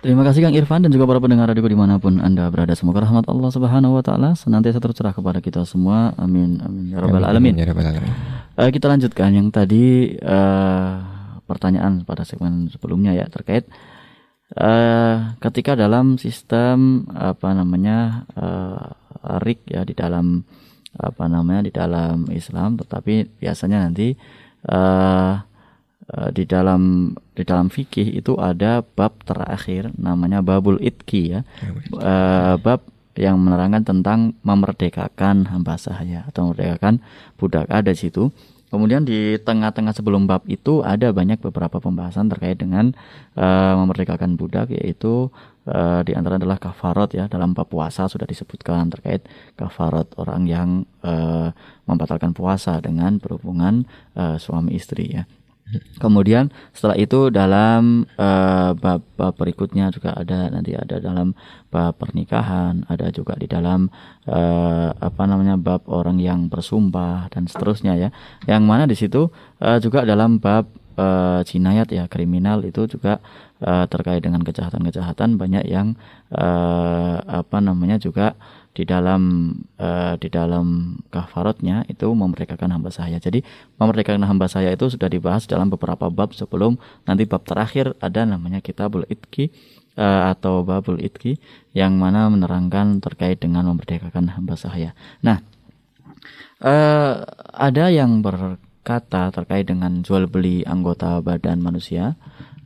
Terima kasih Kang Irfan dan juga para pendengar radio di mana pun Anda berada. Semoga rahmat Allah Subhanahu Wa Taala senantiasa tercurah kepada kita semua. Amin. Amin. Ya Rabbal Alamin. Ya Rabbal Alamin. Uh, kita lanjutkan yang tadi uh, pertanyaan pada segmen sebelumnya ya terkait uh, ketika dalam sistem apa namanya uh, rik ya di dalam apa namanya di dalam Islam tetapi biasanya nanti uh, uh, di dalam di dalam fikih itu ada bab terakhir namanya babul itki ya. Uh, bab yang menerangkan tentang memerdekakan hamba sahaya atau memerdekakan budak. Ada di situ Kemudian di tengah-tengah sebelum bab itu ada banyak beberapa pembahasan terkait dengan uh, memerdekakan budak yaitu uh, di antara adalah kafarot ya dalam bab puasa sudah disebutkan terkait kafarot orang yang uh, membatalkan puasa dengan berhubungan uh, suami istri ya. Kemudian setelah itu dalam uh, bab, bab berikutnya juga ada nanti ada dalam bab pernikahan, ada juga di dalam uh, apa namanya bab orang yang bersumpah dan seterusnya ya. Yang mana di situ uh, juga dalam bab uh, jinayat ya kriminal itu juga uh, terkait dengan kejahatan-kejahatan banyak yang uh, apa namanya juga di dalam uh, di dalam kafarotnya itu memerdekakan hamba saya. Jadi memerdekakan hamba saya itu sudah dibahas dalam beberapa bab sebelum nanti bab terakhir ada namanya kitabul itki uh, atau babul itki yang mana menerangkan terkait dengan memerdekakan hamba saya. Nah, uh, ada yang berkata terkait dengan jual beli anggota badan manusia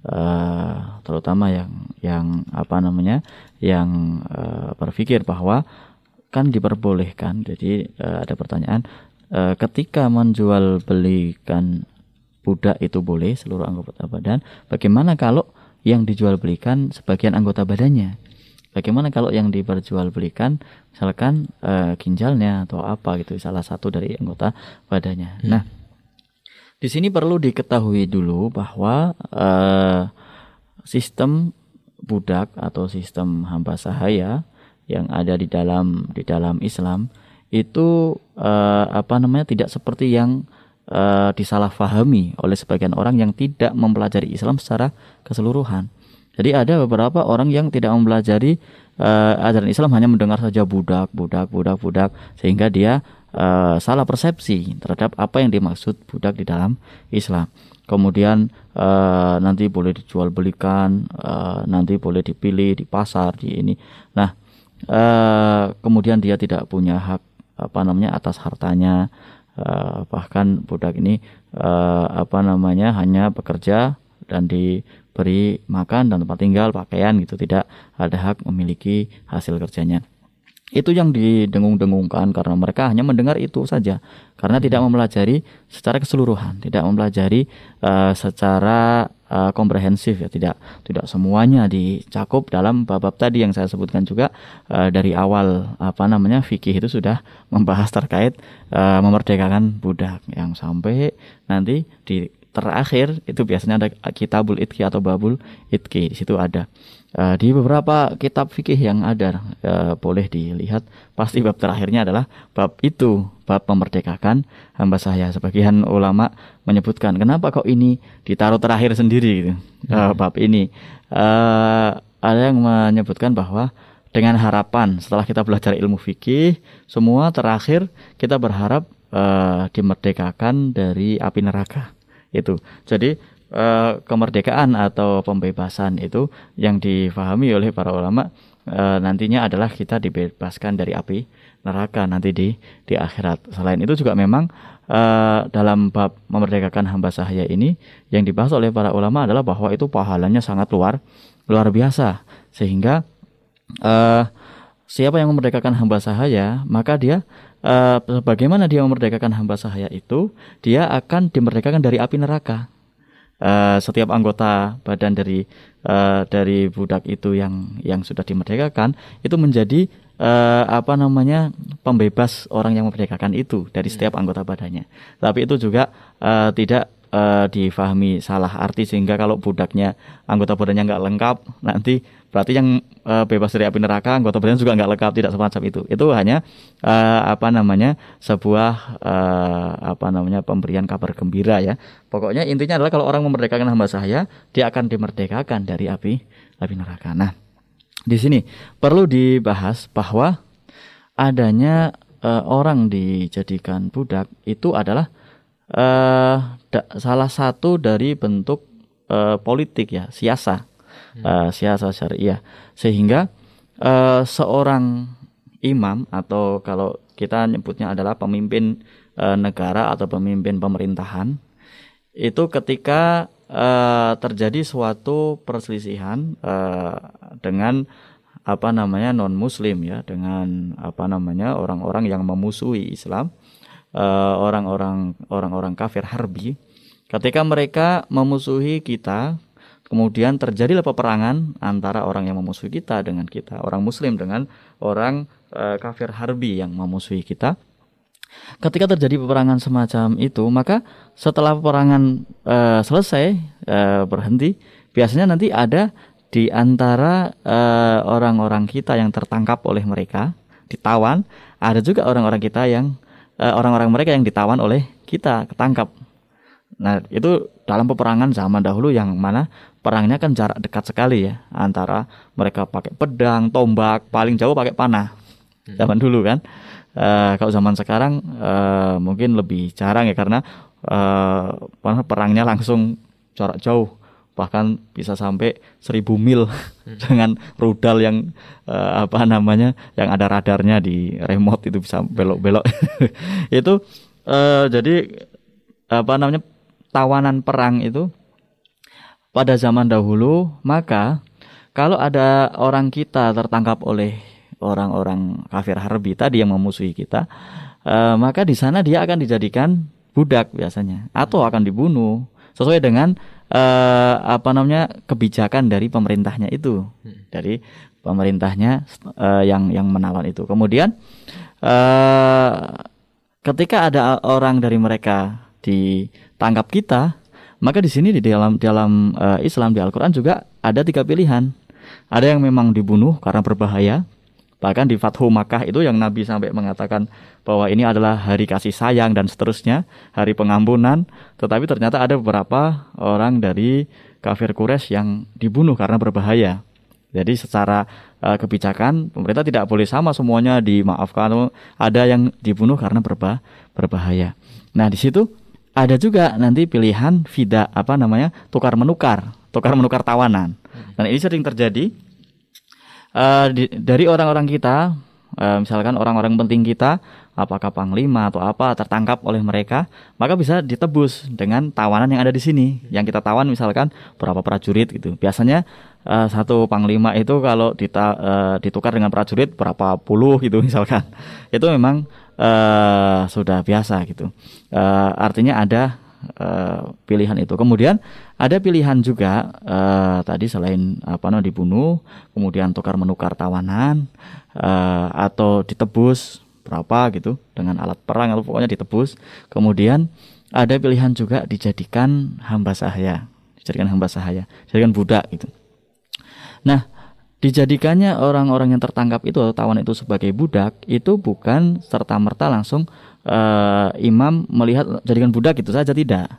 uh, terutama yang yang apa namanya yang uh, berpikir bahwa kan diperbolehkan. Jadi uh, ada pertanyaan, uh, ketika menjual belikan budak itu boleh seluruh anggota badan. Bagaimana kalau yang dijual belikan sebagian anggota badannya? Bagaimana kalau yang diperjualbelikan misalkan uh, ginjalnya atau apa gitu salah satu dari anggota badannya. Hmm. Nah, di sini perlu diketahui dulu bahwa uh, sistem budak atau sistem hamba sahaya yang ada di dalam di dalam Islam itu uh, apa namanya tidak seperti yang uh, disalahfahami oleh sebagian orang yang tidak mempelajari Islam secara keseluruhan. Jadi ada beberapa orang yang tidak mempelajari uh, ajaran Islam hanya mendengar saja budak, budak, budak, budak sehingga dia uh, salah persepsi terhadap apa yang dimaksud budak di dalam Islam. Kemudian uh, nanti boleh dijual belikan, uh, nanti boleh dipilih di pasar di ini. Nah, uh, kemudian dia tidak punya hak apa namanya atas hartanya. Uh, bahkan budak ini uh, apa namanya hanya bekerja dan diberi makan dan tempat tinggal pakaian gitu. Tidak ada hak memiliki hasil kerjanya. Itu yang didengung-dengungkan karena mereka hanya mendengar itu saja. Karena tidak mempelajari secara keseluruhan tidak mempelajari uh, secara uh, komprehensif ya. Tidak tidak semuanya dicakup dalam bab-bab tadi yang saya sebutkan juga uh, dari awal apa namanya fikih itu sudah membahas terkait uh, memerdekakan budak. Yang sampai nanti di terakhir itu biasanya ada kitabul itki atau babul itki di situ ada. Uh, di beberapa kitab fikih yang ada uh, boleh dilihat pasti bab terakhirnya adalah bab itu bab memerdekakan hamba saya sebagian ulama menyebutkan kenapa kok ini ditaruh terakhir sendiri? gitu. Uh, bab ini. Uh, ada yang menyebutkan bahwa dengan harapan setelah kita belajar ilmu fikih semua terakhir kita berharap uh, dimerdekakan dari api neraka itu jadi Eh, kemerdekaan atau pembebasan itu yang difahami oleh para ulama e, nantinya adalah kita dibebaskan dari api neraka nanti di di akhirat. Selain itu juga memang e, dalam bab memerdekakan hamba sahaya ini yang dibahas oleh para ulama adalah bahwa itu pahalanya sangat luar luar biasa sehingga e, siapa yang memerdekakan hamba sahaya maka dia e, bagaimana dia memerdekakan hamba sahaya itu dia akan dimerdekakan dari api neraka uh, setiap anggota badan dari uh, dari budak itu yang yang sudah dimerdekakan itu menjadi uh, apa namanya pembebas orang yang memerdekakan itu dari setiap hmm. anggota badannya. Tapi itu juga uh, tidak uh, difahami salah arti sehingga kalau budaknya anggota badannya nggak lengkap nanti berarti yang uh, bebas dari api neraka anggota badan juga nggak lengkap tidak semacam itu. Itu hanya uh, apa namanya sebuah uh, apa namanya pemberian kabar gembira ya. Pokoknya intinya adalah kalau orang memerdekakan hamba saya dia akan dimerdekakan dari api api neraka. Nah di sini perlu dibahas bahwa adanya uh, orang dijadikan budak itu adalah uh, salah satu dari bentuk uh, politik ya siasa hmm. uh, siasa syariah sehingga uh, seorang imam atau kalau kita nyebutnya adalah pemimpin uh, negara atau pemimpin pemerintahan itu ketika uh, terjadi suatu perselisihan uh, dengan apa namanya non muslim ya dengan apa namanya orang-orang yang memusuhi Islam orang-orang uh, orang-orang kafir harbi. Ketika mereka memusuhi kita kemudian terjadilah peperangan antara orang yang memusuhi kita dengan kita. Orang muslim dengan orang uh, kafir harbi yang memusuhi kita. Ketika terjadi peperangan semacam itu maka setelah peperangan uh, selesai uh, berhenti biasanya nanti ada di antara orang-orang uh, kita yang tertangkap oleh mereka ditawan ada juga orang-orang kita yang Eh, orang-orang mereka yang ditawan oleh kita ketangkap Nah, itu dalam peperangan zaman dahulu yang mana perangnya kan jarak dekat sekali ya antara mereka pakai pedang, tombak, paling jauh pakai panah. Hmm. Zaman dulu kan. Uh, kalau zaman sekarang uh, mungkin lebih jarang ya karena uh, perangnya langsung jarak jauh bahkan bisa sampai seribu mil hmm. dengan rudal yang uh, apa namanya yang ada radarnya di remote itu bisa belok-belok. Itu uh, jadi apa namanya tawanan perang itu pada zaman dahulu, maka kalau ada orang kita tertangkap oleh orang-orang kafir harbi tadi yang memusuhi kita, eh, maka di sana dia akan dijadikan budak biasanya atau akan dibunuh. Sesuai dengan eh, apa namanya kebijakan dari pemerintahnya itu, dari pemerintahnya eh, yang yang menawan itu. Kemudian eh, ketika ada orang dari mereka ditangkap kita, maka di sini di dalam dalam uh, Islam di Al-Qur'an juga ada tiga pilihan. Ada yang memang dibunuh karena berbahaya. Bahkan di Fathu Makkah itu yang Nabi sampai mengatakan bahwa ini adalah hari kasih sayang dan seterusnya, hari pengampunan. Tetapi ternyata ada beberapa orang dari kafir Quraisy yang dibunuh karena berbahaya. Jadi secara uh, kebijakan pemerintah tidak boleh sama semuanya dimaafkan. Ada yang dibunuh karena berbah berbahaya. Nah di situ ada juga nanti pilihan vida apa namanya tukar menukar tukar menukar tawanan dan ini sering terjadi uh, di, dari orang-orang kita uh, misalkan orang-orang penting kita apakah panglima atau apa tertangkap oleh mereka maka bisa ditebus dengan tawanan yang ada di sini yang kita tawan misalkan berapa prajurit gitu biasanya uh, satu panglima itu kalau dita, uh, ditukar dengan prajurit berapa puluh gitu misalkan itu memang uh, sudah biasa gitu. Uh, artinya ada uh, pilihan itu. Kemudian ada pilihan juga uh, tadi selain apa namanya dibunuh, kemudian tukar menukar tawanan uh, atau ditebus berapa gitu dengan alat perang atau pokoknya ditebus. Kemudian ada pilihan juga dijadikan hamba sahaya, dijadikan hamba sahaya, dijadikan budak gitu. Nah, dijadikannya orang-orang yang tertangkap itu atau tawan itu sebagai budak itu bukan serta merta langsung uh, imam melihat jadikan budak itu saja tidak.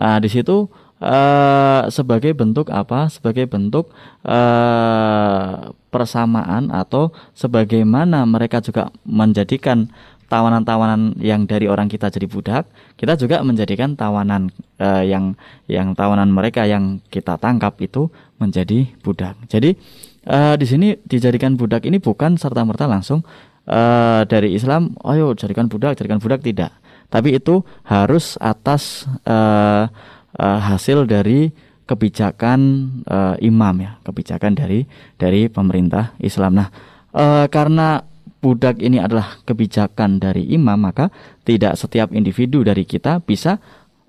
Uh, di situ uh, sebagai bentuk apa? Sebagai bentuk uh, persamaan atau sebagaimana mereka juga menjadikan tawanan-tawanan yang dari orang kita jadi budak, kita juga menjadikan tawanan uh, yang yang tawanan mereka yang kita tangkap itu menjadi budak. Jadi uh, di sini dijadikan budak ini bukan serta merta langsung uh, dari Islam, ayo jadikan budak, jadikan budak tidak. Tapi itu harus atas uh, uh, hasil dari kebijakan uh, imam ya, kebijakan dari dari pemerintah Islam. Nah, uh, karena budak ini adalah kebijakan dari imam, maka tidak setiap individu dari kita bisa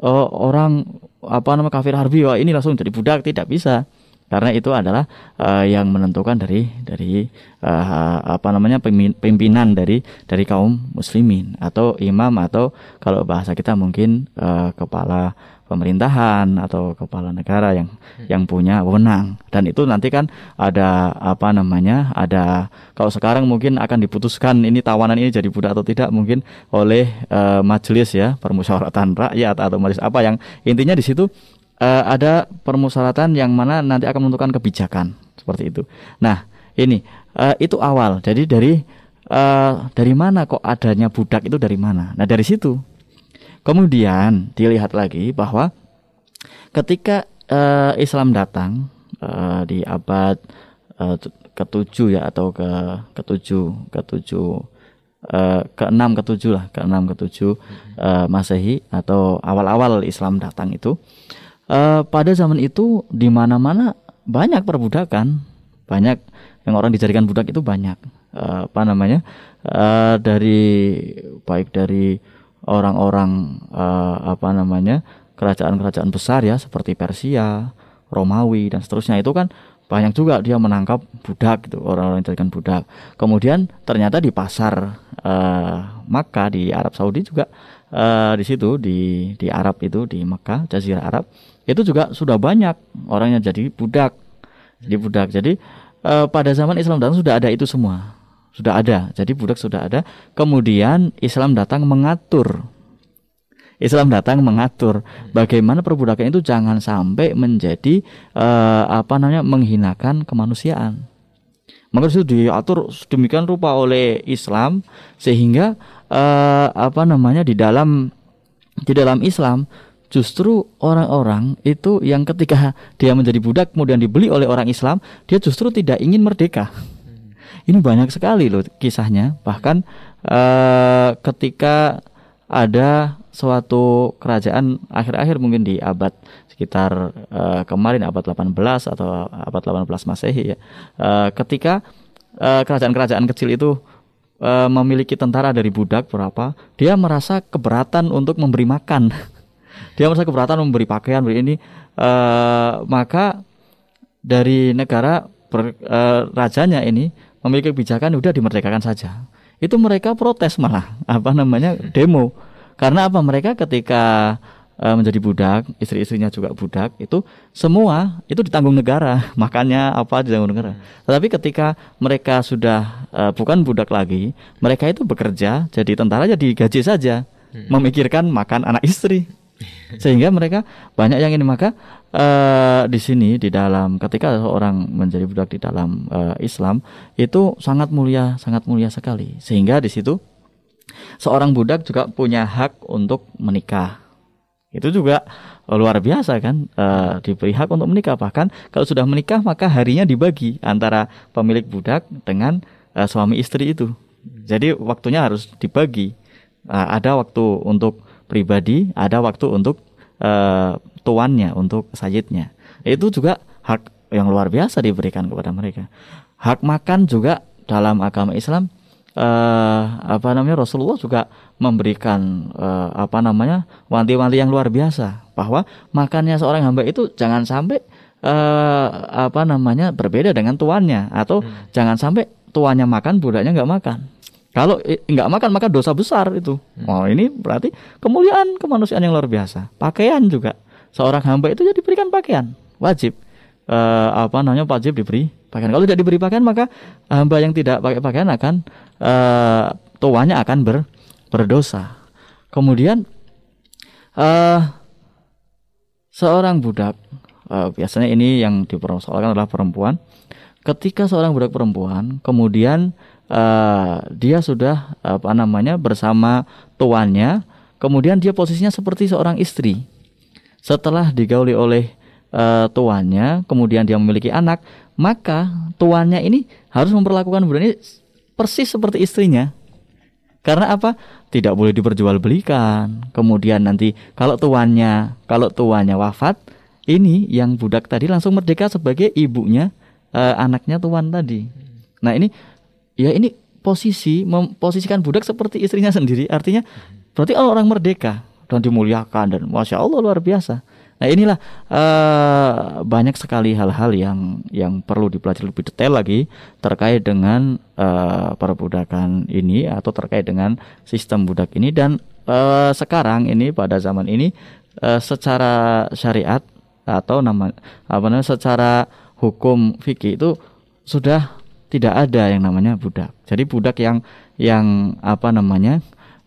uh, orang apa nama kafir harbi, wah ini langsung jadi budak, tidak bisa karena itu adalah uh, yang menentukan dari dari uh, apa namanya pimpinan dari dari kaum muslimin atau imam atau kalau bahasa kita mungkin uh, kepala pemerintahan atau kepala negara yang hmm. yang punya wewenang dan itu nanti kan ada apa namanya ada kalau sekarang mungkin akan diputuskan ini tawanan ini jadi budak atau tidak mungkin oleh uh, majelis ya permusyawaratan rakyat atau majelis apa yang intinya di situ uh, ada permusyawaratan yang mana nanti akan menentukan kebijakan seperti itu. Nah, ini uh, itu awal. Jadi dari uh, dari mana kok adanya budak itu dari mana? Nah, dari situ. Kemudian dilihat lagi bahwa ketika uh, Islam datang uh, di abad uh, ketujuh ya atau ke ketujuh ketujuh uh, ke enam ketujuh lah ke enam ketujuh uh, masehi atau awal-awal Islam datang itu uh, pada zaman itu di mana-mana banyak perbudakan, banyak yang orang dijadikan budak itu banyak. Uh, apa namanya? Uh, dari baik dari orang-orang uh, apa namanya? kerajaan-kerajaan besar ya seperti Persia, Romawi dan seterusnya itu kan banyak juga dia menangkap budak gitu orang-orang yang dijadikan budak. Kemudian ternyata di pasar uh, Makkah di Arab Saudi juga uh, di situ di di Arab itu di Makkah Jazirah Arab itu juga sudah banyak orangnya jadi budak jadi budak jadi eh, pada zaman Islam datang sudah ada itu semua sudah ada jadi budak sudah ada kemudian Islam datang mengatur Islam datang mengatur bagaimana perbudakan itu jangan sampai menjadi uh, apa namanya menghinakan kemanusiaan. Maka itu diatur sedemikian rupa oleh Islam sehingga uh, apa namanya di dalam di dalam Islam justru orang-orang itu yang ketika dia menjadi budak kemudian dibeli oleh orang Islam dia justru tidak ingin merdeka. Ini banyak sekali loh kisahnya. Bahkan uh, ketika ada suatu kerajaan akhir-akhir mungkin di abad sekitar uh, kemarin abad 18 atau abad 18 Masehi ya. Uh, ketika kerajaan-kerajaan kecil itu memiliki tentara dari budak berapa, dia merasa keberatan untuk memberi makan. dia merasa keberatan memberi pakaian, beri ini uh, maka dari negara ber, uh, rajanya ini memiliki kebijakan udah dimerdekakan saja. Itu mereka protes malah apa namanya demo karena apa? Mereka ketika e, menjadi budak, istri-istrinya juga budak, itu semua itu ditanggung negara, makanya apa ditanggung negara. Tetapi ketika mereka sudah e, bukan budak lagi, mereka itu bekerja jadi tentara jadi gaji saja, hmm. memikirkan makan anak istri. Sehingga mereka banyak yang ini maka e, di sini di dalam ketika seorang menjadi budak di dalam e, Islam itu sangat mulia, sangat mulia sekali. Sehingga di situ seorang budak juga punya hak untuk menikah. Itu juga luar biasa kan e, diberi hak untuk menikah bahkan kalau sudah menikah maka harinya dibagi antara pemilik budak dengan e, suami istri itu. Jadi waktunya harus dibagi. E, ada waktu untuk pribadi, ada waktu untuk e, tuannya, untuk sayidnya. Itu juga hak yang luar biasa diberikan kepada mereka. Hak makan juga dalam agama Islam uh, apa namanya Rasulullah juga memberikan uh, apa namanya wanti-wanti yang luar biasa bahwa makannya seorang hamba itu jangan sampai uh, apa namanya berbeda dengan tuannya atau hmm. jangan sampai tuannya makan budaknya nggak makan kalau nggak makan maka dosa besar itu hmm. oh ini berarti kemuliaan kemanusiaan yang luar biasa pakaian juga seorang hamba itu jadi diberikan pakaian wajib uh, apa namanya wajib diberi pakaian. Kalau tidak diberi pakaian maka hamba yang tidak pakai pakaian akan uh, tuanya akan ber, berdosa. Kemudian uh, seorang budak uh, biasanya ini yang dipersoalkan adalah perempuan. Ketika seorang budak perempuan kemudian uh, dia sudah apa namanya bersama tuannya, kemudian dia posisinya seperti seorang istri. Setelah digauli oleh uh, tuannya, kemudian dia memiliki anak, maka tuannya ini harus memperlakukan budak ini persis seperti istrinya. Karena apa? Tidak boleh diperjualbelikan. Kemudian nanti kalau tuannya, kalau tuannya wafat, ini yang budak tadi langsung merdeka sebagai ibunya, eh, anaknya tuan tadi. Nah ini, ya ini posisi memposisikan budak seperti istrinya sendiri. Artinya berarti orang merdeka dan dimuliakan dan masya Allah luar biasa. Nah inilah uh, banyak sekali hal-hal yang yang perlu dipelajari lebih detail lagi terkait dengan uh, perbudakan ini atau terkait dengan sistem budak ini dan uh, sekarang ini pada zaman ini uh, secara syariat atau nama apa namanya secara hukum fikih itu sudah tidak ada yang namanya budak. Jadi budak yang yang apa namanya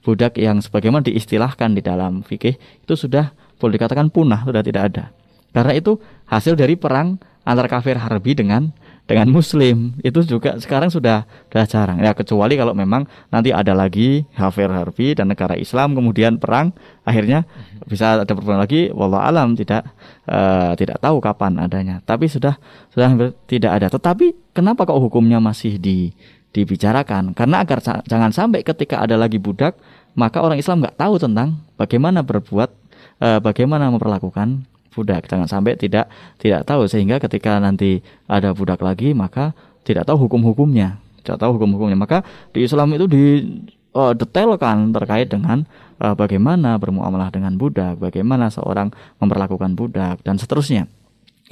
budak yang sebagaimana diistilahkan di dalam fikih itu sudah boleh dikatakan punah sudah tidak ada. Karena itu hasil dari perang antara kafir harbi dengan dengan muslim itu juga sekarang sudah sudah jarang. Ya kecuali kalau memang nanti ada lagi kafir harbi dan negara Islam kemudian perang akhirnya bisa ada perbedaan lagi wallah alam tidak uh, tidak tahu kapan adanya. Tapi sudah sudah tidak ada. Tetapi kenapa kok hukumnya masih di dibicarakan? Karena agar jangan sampai ketika ada lagi budak maka orang Islam nggak tahu tentang bagaimana berbuat uh, bagaimana memperlakukan budak. Jangan sampai tidak tidak tahu. Sehingga ketika nanti ada budak lagi maka tidak tahu hukum-hukumnya. Tidak tahu hukum-hukumnya. Maka di Islam itu di uh, detailkan terkait dengan uh, bagaimana bermuamalah dengan budak bagaimana seorang memperlakukan budak dan seterusnya.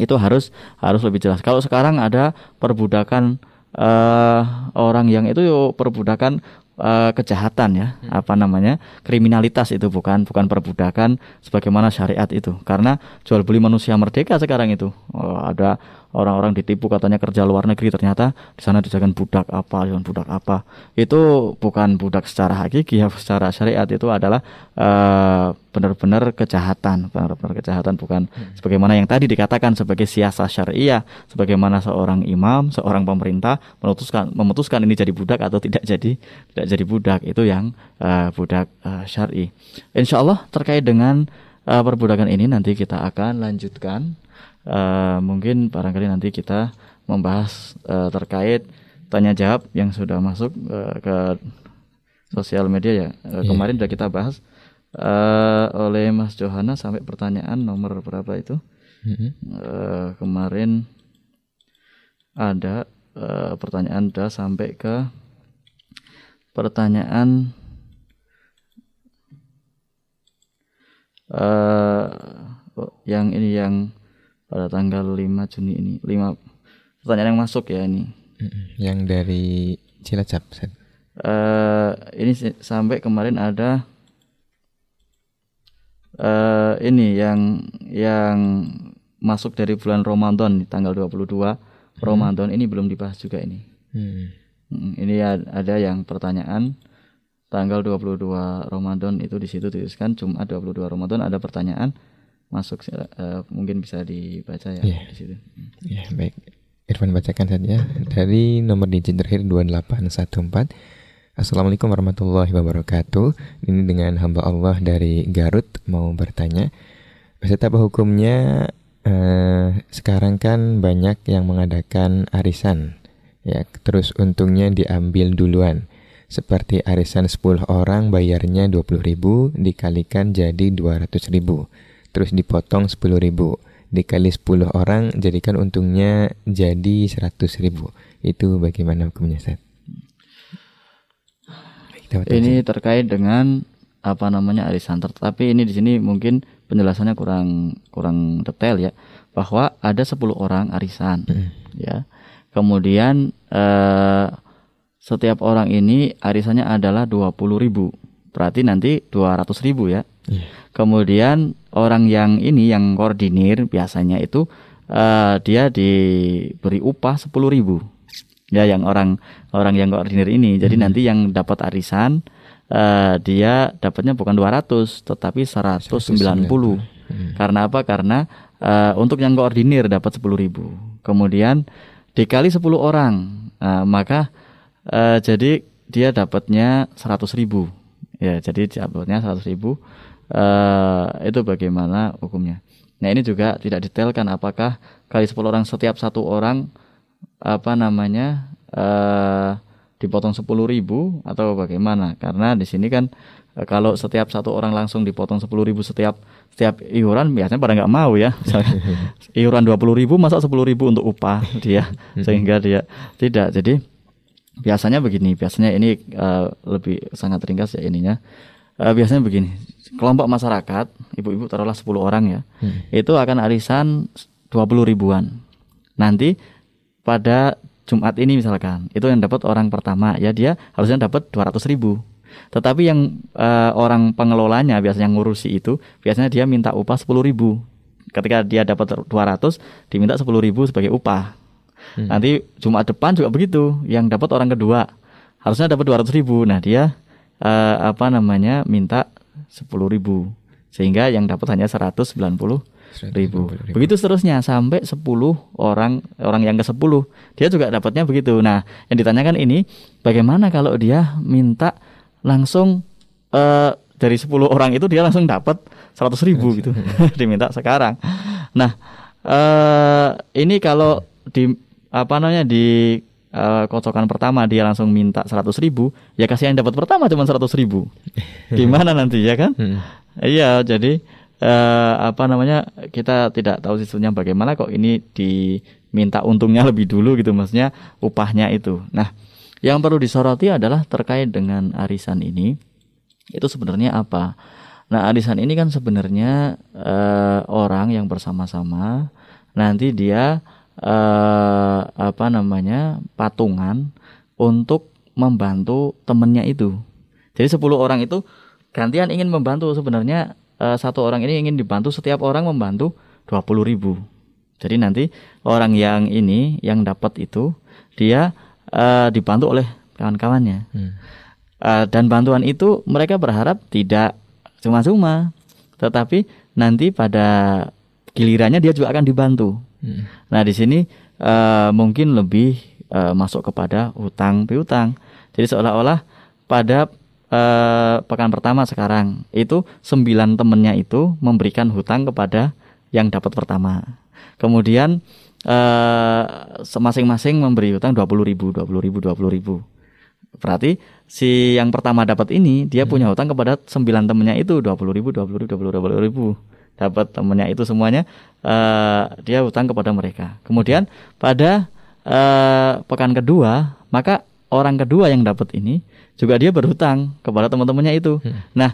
Itu harus harus lebih jelas. Kalau sekarang ada perbudakan uh, orang yang itu perbudakan uh, kejahatan ya hmm. apa namanya kriminalitas itu bukan bukan perbudakan sebagaimana syariat itu karena jual beli manusia merdeka sekarang itu uh, ada orang-orang ditipu katanya kerja luar negeri ternyata di sana dijadikan budak apa dengan budak apa. Itu bukan budak secara hakiki ya secara syariat. Itu adalah uh, benar-benar kejahatan benar-benar kejahatan. Bukan hmm. sebagaimana yang tadi dikatakan sebagai siasat syariah sebagaimana seorang imam seorang pemerintah memutuskan memutuskan ini jadi budak atau tidak jadi tidak jadi budak. Itu yang uh, budak uh, syari. Insya Allah terkait dengan uh, perbudakan ini nanti kita akan lanjutkan uh, mungkin barangkali nanti kita membahas uh, terkait tanya jawab yang sudah masuk uh, ke sosial media ya. Uh, yeah. Kemarin sudah kita bahas uh, oleh Mas Johana sampai pertanyaan nomor berapa itu? Mm-hmm. Uh, kemarin ada uh, pertanyaan sudah sampai ke pertanyaan uh, yang ini yang pada tanggal 5 Juni ini. 5 pertanyaan yang masuk ya ini. Yang dari Cilacap. Uh, ini sampai kemarin ada uh, ini yang yang masuk dari bulan Ramadan tanggal 22 hmm. Ramadan ini belum dibahas juga ini. Hmm. Ini ada yang pertanyaan tanggal 22 Ramadan itu di situ tuliskan Jumat 22 Ramadan ada pertanyaan masuk uh, mungkin bisa dibaca ya yeah. di situ. Ya, yeah, baik. Irfan bacakan saja dari nomor digit terakhir 2814. Assalamualaikum warahmatullahi wabarakatuh. Ini dengan hamba Allah dari Garut mau bertanya. Ustaz apa hukumnya uh, sekarang kan banyak yang mengadakan arisan ya terus untungnya diambil duluan seperti arisan 10 orang bayarnya 20.000 dikalikan jadi 200.000 terus dipotong 10 ribu. Dikali 10 orang jadikan untungnya jadi 100 ribu. Itu bagaimana hukumnya Ustaz? Ini terkait dengan apa namanya arisan. Tetapi ini di sini mungkin penjelasannya kurang kurang detail ya. Bahwa ada 10 orang arisan hmm. ya. Kemudian eh, setiap orang ini arisannya adalah 20 ribu. Berarti nanti 200 ribu ya yeah. kemudian orang yang ini yang koordinir biasanya itu uh, dia diberi upah sepuluh ribu. Ya yang orang orang yang koordinir ini. Jadi hmm. nanti yang dapat arisan uh, dia dapatnya bukan 200 tetapi 190 hmm. karena apa? Karena uh, untuk yang koordinir dapat sepuluh ribu. Kemudian dikali 10 orang. Uh, maka uh, jadi dia dapatnya 100 ribu. Ya jadi dapatnya 100 ribu uh, itu bagaimana hukumnya. Nah ini juga tidak detailkan apakah kali 10 orang setiap satu orang apa namanya uh, dipotong 10 ribu atau bagaimana? Karena di sini kan uh, kalau setiap satu orang langsung dipotong 10 ribu setiap setiap iuran biasanya pada nggak mau ya. iuran 20 ribu masa 10 ribu untuk upah dia sehingga dia tidak. Jadi biasanya begini, biasanya ini uh, lebih sangat ringkas ya ininya. Uh, biasanya begini, kelompok masyarakat, ibu-ibu taruhlah 10 orang ya, hmm. itu akan arisan 20 ribuan. Nanti pada Jumat ini misalkan, itu yang dapat orang pertama ya dia harusnya dapat 200 ribu. Tetapi yang uh, orang pengelolanya biasanya ngurusi itu, biasanya dia minta upah 10 ribu. Ketika dia dapat 200, diminta 10 ribu sebagai upah. Hmm. Nanti Jumat depan juga begitu, yang dapat orang kedua harusnya dapat 200 ribu. Nah dia uh, apa namanya minta sepuluh ribu sehingga yang dapat hanya seratus sembilan puluh ribu. Begitu seterusnya sampai sepuluh orang orang yang ke sepuluh dia juga dapatnya begitu. Nah yang ditanyakan ini bagaimana kalau dia minta langsung uh, dari sepuluh orang itu dia langsung dapat seratus ribu gitu diminta sekarang. Nah uh, ini kalau di apa namanya di uh, kocokan pertama dia langsung minta seratus ribu. Ya kasih yang dapat pertama cuma seratus ribu. Gimana nanti ya kan? Hmm. iya jadi uh, apa namanya kita tidak tahu sisanya bagaimana kok ini diminta untungnya lebih dulu gitu maksudnya upahnya itu. Nah yang perlu disoroti adalah terkait dengan arisan ini. Itu sebenarnya apa? Nah arisan ini kan sebenarnya uh, orang yang bersama-sama nanti dia eh, apa namanya patungan untuk membantu temennya itu. Jadi 10 orang itu gantian ingin membantu sebenarnya eh, satu orang ini ingin dibantu setiap orang membantu 20 ribu. Jadi nanti orang yang ini yang dapat itu dia uh, dibantu oleh kawan-kawannya. Hmm. Uh, dan bantuan itu mereka berharap tidak cuma-cuma, tetapi nanti pada gilirannya dia juga akan dibantu. Hmm. Nah di sini uh, mungkin lebih uh, masuk kepada hutang piutang. Jadi seolah-olah pada uh, pekan pertama sekarang itu sembilan temennya itu memberikan hutang kepada yang dapat pertama. Kemudian uh, masing-masing memberi hutang dua puluh ribu, dua puluh ribu, dua puluh ribu. Berarti si yang pertama dapat ini dia hmm. punya hutang kepada sembilan temennya itu dua puluh ribu, dua puluh ribu, dua puluh ribu. Dapat temennya itu semuanya uh, dia hutang kepada mereka. Kemudian pada uh, pekan kedua maka orang kedua yang dapat ini juga dia berhutang kepada teman-temannya itu. Hmm. Nah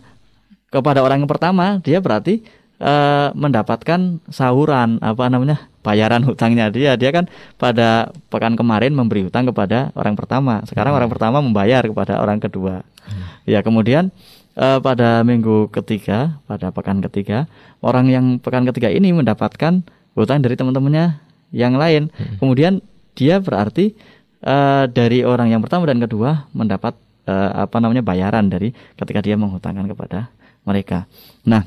kepada orang yang pertama dia berarti uh, mendapatkan sahuran apa namanya bayaran hutangnya dia dia kan pada pekan kemarin memberi hutang kepada orang pertama sekarang hmm. orang pertama membayar kepada orang kedua hmm. ya kemudian uh, pada minggu ketiga pada pekan ketiga orang yang pekan ketiga ini mendapatkan hutang dari teman-temannya yang lain. Hmm. kemudian dia berarti uh, dari orang yang pertama dan kedua mendapat uh, apa namanya bayaran dari ketika dia menghutangkan kepada mereka. Nah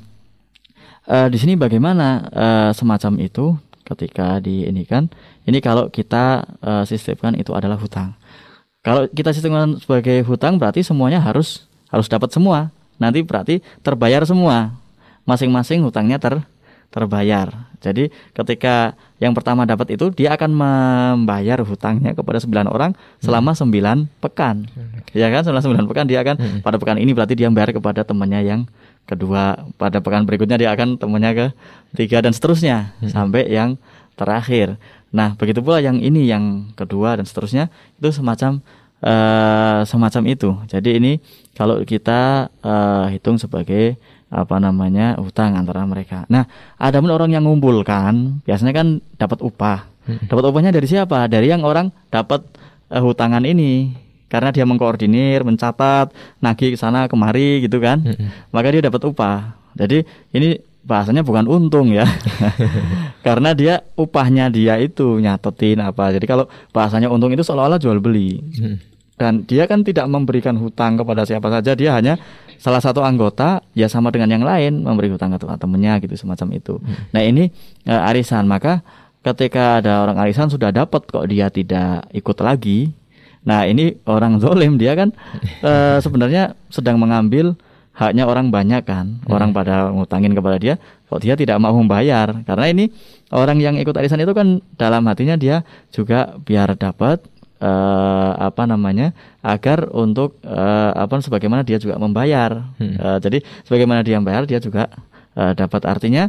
uh, di sini bagaimana uh, semacam itu ketika di ini kan ini kalau kita uh, sistemkan itu adalah hutang. Kalau kita sistemkan sebagai hutang berarti semuanya harus harus dapat semua nanti berarti terbayar semua masing-masing hutangnya ter terbayar jadi ketika yang pertama dapat itu dia akan membayar hutangnya kepada sembilan orang selama hmm. sembilan pekan ya kan selama sembilan pekan dia akan hmm. pada pekan ini berarti dia membayar kepada temannya yang kedua pada pekan berikutnya dia akan temunya ke tiga dan seterusnya hmm. sampai yang terakhir. Nah begitu pula yang ini yang kedua dan seterusnya itu semacam uh, semacam itu. Jadi ini kalau kita uh, hitung sebagai apa namanya hutang antara mereka. Nah ada pun orang yang ngumpulkan biasanya kan dapat upah. Hmm. Dapat upahnya dari siapa? Dari yang orang dapat uh, hutangan ini karena dia mengkoordinir, mencatat, nagih ke sana kemari gitu kan. Mm-hmm. Maka dia dapat upah. Jadi ini bahasanya bukan untung ya. Karena dia upahnya dia itu nyatetin apa. Jadi kalau bahasanya untung itu seolah-olah jual beli. Dan dia kan tidak memberikan hutang kepada siapa saja, dia hanya salah satu anggota ya sama dengan yang lain memberi hutang ke temennya gitu semacam itu. Hmm. Nah, ini e, arisan, maka ketika ada orang arisan sudah dapat kok dia tidak ikut lagi, Nah ini orang zolim dia kan e, sebenarnya sedang mengambil haknya orang banyak kan hmm. orang pada ngutangin kepada dia kok dia tidak mau membayar karena ini orang yang ikut arisan itu kan dalam hatinya dia juga biar dapat e, apa namanya agar untuk e, apa sebagaimana dia juga membayar. Hmm. e, jadi sebagaimana dia membayar dia juga e, dapat. Artinya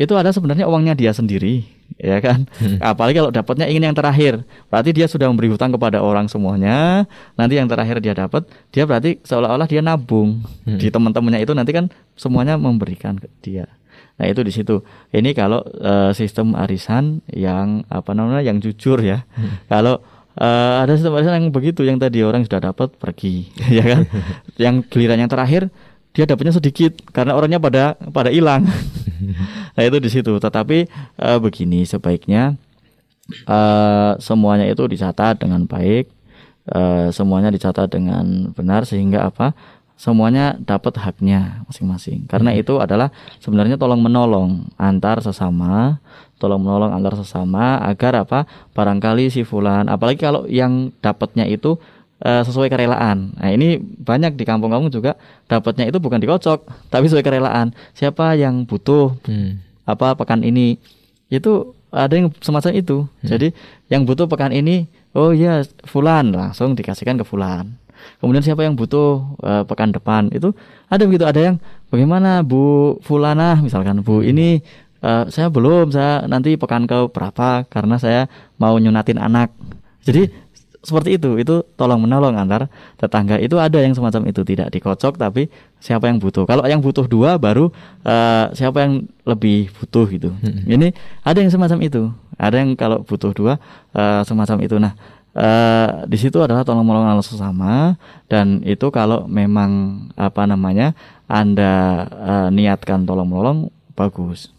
itu ada sebenarnya uangnya dia sendiri ya kan? Hmm. apalagi kalau dapatnya ingin yang terakhir. Berarti dia sudah memberi hutang kepada orang semuanya. Nanti yang terakhir dia dapat dia berarti seolah-olah dia nabung. Hmm. di teman-temannya itu nanti kan semuanya memberikan ke dia. Nah itu di situ. Ini kalau uh, sistem arisan yang apa namanya yang jujur ya. Hmm. kalau uh, ada sistem arisan yang begitu yang tadi orang sudah dapat pergi ya kan yang giliran yang terakhir dia dapatnya sedikit karena orangnya pada pada hilang. nah itu di situ. Tetapi uh, begini sebaiknya uh, semuanya itu dicatat dengan baik, uh, semuanya dicatat dengan benar sehingga apa? Semuanya dapat haknya masing-masing. Karena hmm. itu adalah sebenarnya tolong menolong antar sesama, tolong menolong antar sesama agar apa? Barangkali si fulan, apalagi kalau yang dapatnya itu uh, sesuai kerelaan. Nah ini banyak di kampung-kampung juga dapatnya itu bukan dikocok, tapi sesuai kerelaan. Siapa yang butuh hmm. apa pekan ini itu ada yang semacam itu. Hmm. Jadi yang butuh pekan ini, oh ya Fulan langsung dikasihkan ke Fulan. Kemudian siapa yang butuh uh, pekan depan? Itu ada begitu ada yang bagaimana Bu Fulana? Misalkan Bu ini uh, saya belum saya nanti pekan ke berapa? Karena saya mau nyunatin anak. Jadi seperti itu itu tolong menolong antar tetangga. Itu ada yang semacam itu tidak dikocok tapi siapa yang butuh. Kalau yang butuh dua baru uh, siapa yang lebih butuh gitu. Hmm. ini ada yang semacam itu. Ada yang kalau butuh dua uh, semacam itu. Nah uh, di situ adalah tolong menolong sesama dan itu kalau memang apa namanya anda uh, niatkan tolong menolong bagus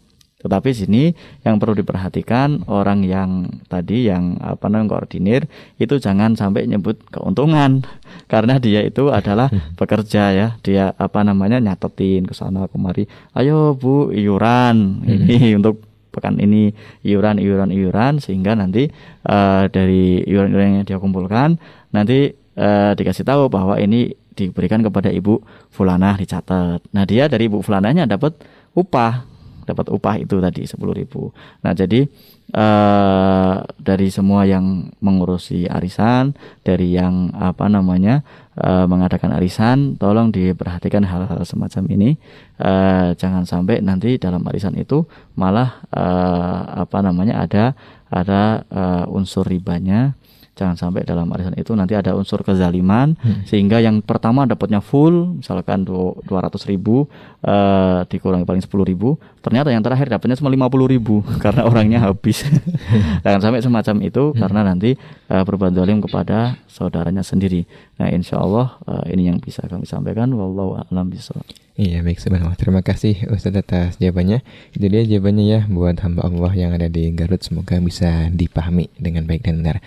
Tetapi sini yang perlu diperhatikan orang yang tadi yang apa namanya koordinir itu jangan sampai nyebut keuntungan karena dia itu adalah pekerja ya. Dia apa namanya nyatetin ke sana kemari. Ayo Bu iuran ini untuk pekan ini iuran iuran iuran sehingga nanti uh, dari iuran-iuran yang dia kumpulkan nanti uh, dikasih tahu bahwa ini diberikan kepada ibu fulanah dicatat. Nah dia dari ibu fulanahnya dapat upah dapat upah itu tadi sepuluh ribu. Nah jadi uh, dari semua yang mengurusi arisan, dari yang apa namanya uh, mengadakan arisan, tolong diperhatikan hal-hal semacam ini. Uh, jangan sampai nanti dalam arisan itu malah uh, apa namanya ada ada uh, unsur ribanya jangan sampai dalam arisan itu nanti ada unsur kezaliman hmm. sehingga yang pertama dapatnya full misalkan dua ratus ribu uh, dikurangi paling sepuluh ribu ternyata yang terakhir dapatnya cuma lima puluh ribu karena orangnya habis. Jangan sampai semacam itu hmm. karena nanti uh, berbuat zalim kepada saudaranya sendiri. Nah insya Allah uh, ini yang bisa kami sampaikan. Wallahu a'lam bishawab. Iya baik sebenarnya terima kasih Ustadz atas jawabannya. Itu dia jawabannya ya buat hamba Allah yang ada di Garut. Semoga bisa dipahami dengan baik dan benar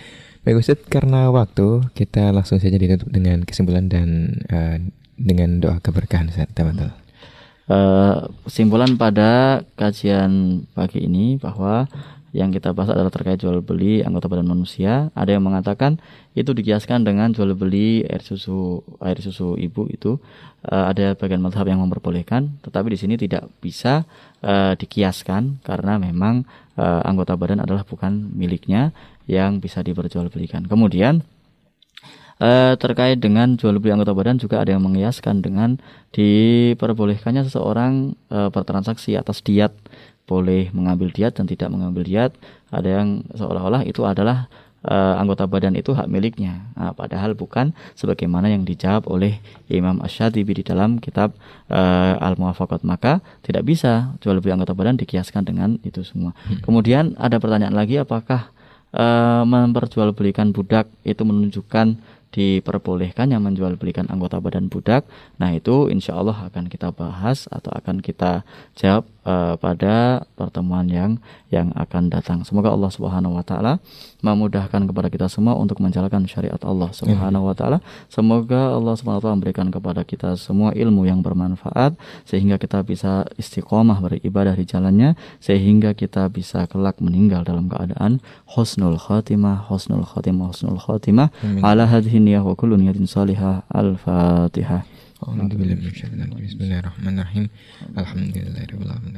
Baik Ustaz, karena waktu kita langsung saja ditutup dengan kesimpulan dan uh, dengan doa keberkahan Ustaz. Teman-teman. Uh, kesimpulan pada kajian pagi ini bahwa yang kita bahas adalah terkait jual beli anggota badan manusia. Ada yang mengatakan itu dikiaskan dengan jual beli air susu air susu ibu itu uh, ada bagian madhab yang memperbolehkan, tetapi di sini tidak bisa uh, dikiaskan karena memang uh, anggota badan adalah bukan miliknya yang bisa diperjualbelikan. Kemudian eh, terkait dengan jual beli anggota badan juga ada yang mengiaskan dengan diperbolehkannya seseorang eh, bertransaksi atas diat. Boleh mengambil diat dan tidak mengambil diat. Ada yang seolah-olah itu adalah uh, anggota badan itu hak miliknya. Nah, padahal bukan sebagaimana yang dijawab oleh Imam Ash-Shatibi di dalam kitab uh, Al-Muwafaqat. Maka tidak bisa jual beli anggota badan dikiaskan dengan itu semua. Hmm. kemudian ada pertanyaan lagi apakah uh, memperjualbelikan budak itu menunjukkan diperbolehkan yang menjual belikan anggota badan budak. Nah itu insya Allah akan kita bahas atau akan kita jawab uh, pada pertemuan yang yang akan datang. Semoga Allah Subhanahu Wa Taala memudahkan kepada kita semua untuk menjalankan syariat Allah Subhanahu Wa Taala. Semoga Allah Subhanahu Wa Taala memberikan kepada kita semua ilmu yang bermanfaat sehingga kita bisa istiqomah beribadah di jalannya sehingga kita bisa kelak meninggal dalam keadaan husnul khatimah, husnul khatimah, husnul khatimah ala hadhihi wa kullu niyatin salihah. Al-Fatihah. A'udzu billahi minasyaitonir rajim. Bismillahirrahmanirrahim. Alhamdulillahirabbil alamin.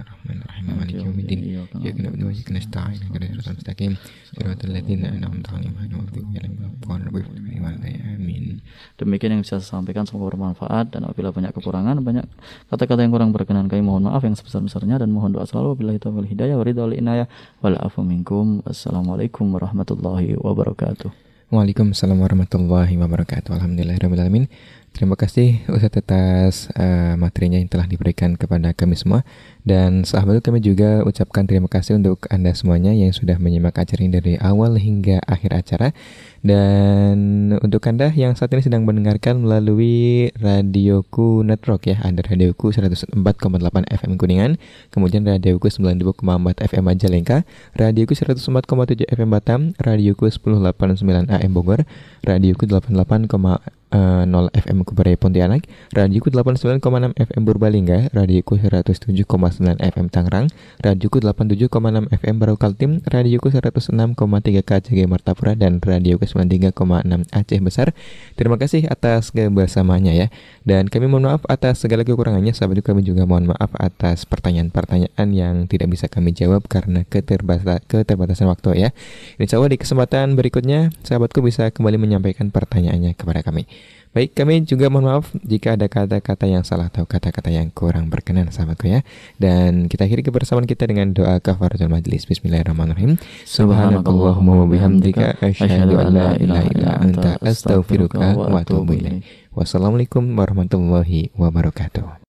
Maliki yaumiddin. Iyyaka na'budu wa iyyaka nasta'in. Ihdinash shiratal mustaqim. Shiratal ladzina an'amta 'alaihim ghairil maghdubi 'alaihim. Amin. Demikian yang bisa saya sampaikan semoga bermanfaat dan apabila banyak kekurangan, banyak kata-kata yang kurang berkenan kami mohon maaf yang sebesar-besarnya dan mohon doa selalu billahi taufiq wal hidayah wa ridha inayah wal afu minkum. Assalamualaikum warahmatullahi wabarakatuh. Waalaikumsalam warahmatullahi wabarakatuh. Alhamdulillahirabbil alamin. Terima kasih Ustaz atas uh, materinya yang telah diberikan kepada kami semua dan sahabat kami juga ucapkan terima kasih untuk Anda semuanya yang sudah menyimak acara ini dari awal hingga akhir acara. Dan untuk Anda yang saat ini sedang mendengarkan melalui Radioku Network ya, ada Radioku 104,8 FM Kuningan, kemudian Radioku 90,4 FM Majalengka, Radioku 104,7 FM Batam, Radioku 1089 AM Bogor, Radioku 88, 0 FM Kubarai Pontianak, Radioku 89,6 FM Purbalingga, Radioku 107,9 FM Tangerang, Radioku 87,6 FM Baru Kaltim, Radioku 106,3 KCG Martapura, dan Radioku 93,6 Aceh Besar. Terima kasih atas kebersamaannya ya. Dan kami mohon maaf atas segala kekurangannya, sahabat kami juga mohon maaf atas pertanyaan-pertanyaan yang tidak bisa kami jawab karena keterbatasan, keterbatasan waktu ya. Insya Allah di kesempatan berikutnya, sahabatku bisa kembali menyampaikan pertanyaannya kepada kami. Baik, kami juga mohon maaf jika ada kata-kata yang salah atau kata-kata yang kurang berkenan sahabatku ya. Dan kita akhiri kebersamaan kita dengan doa kafaratul majlis. Bismillahirrahmanirrahim. Subhanakallahumma wa bihamdika asyhadu an la ilaha illa anta astaghfiruka wa atubu ilaik. Wassalamualaikum warahmatullahi wabarakatuh.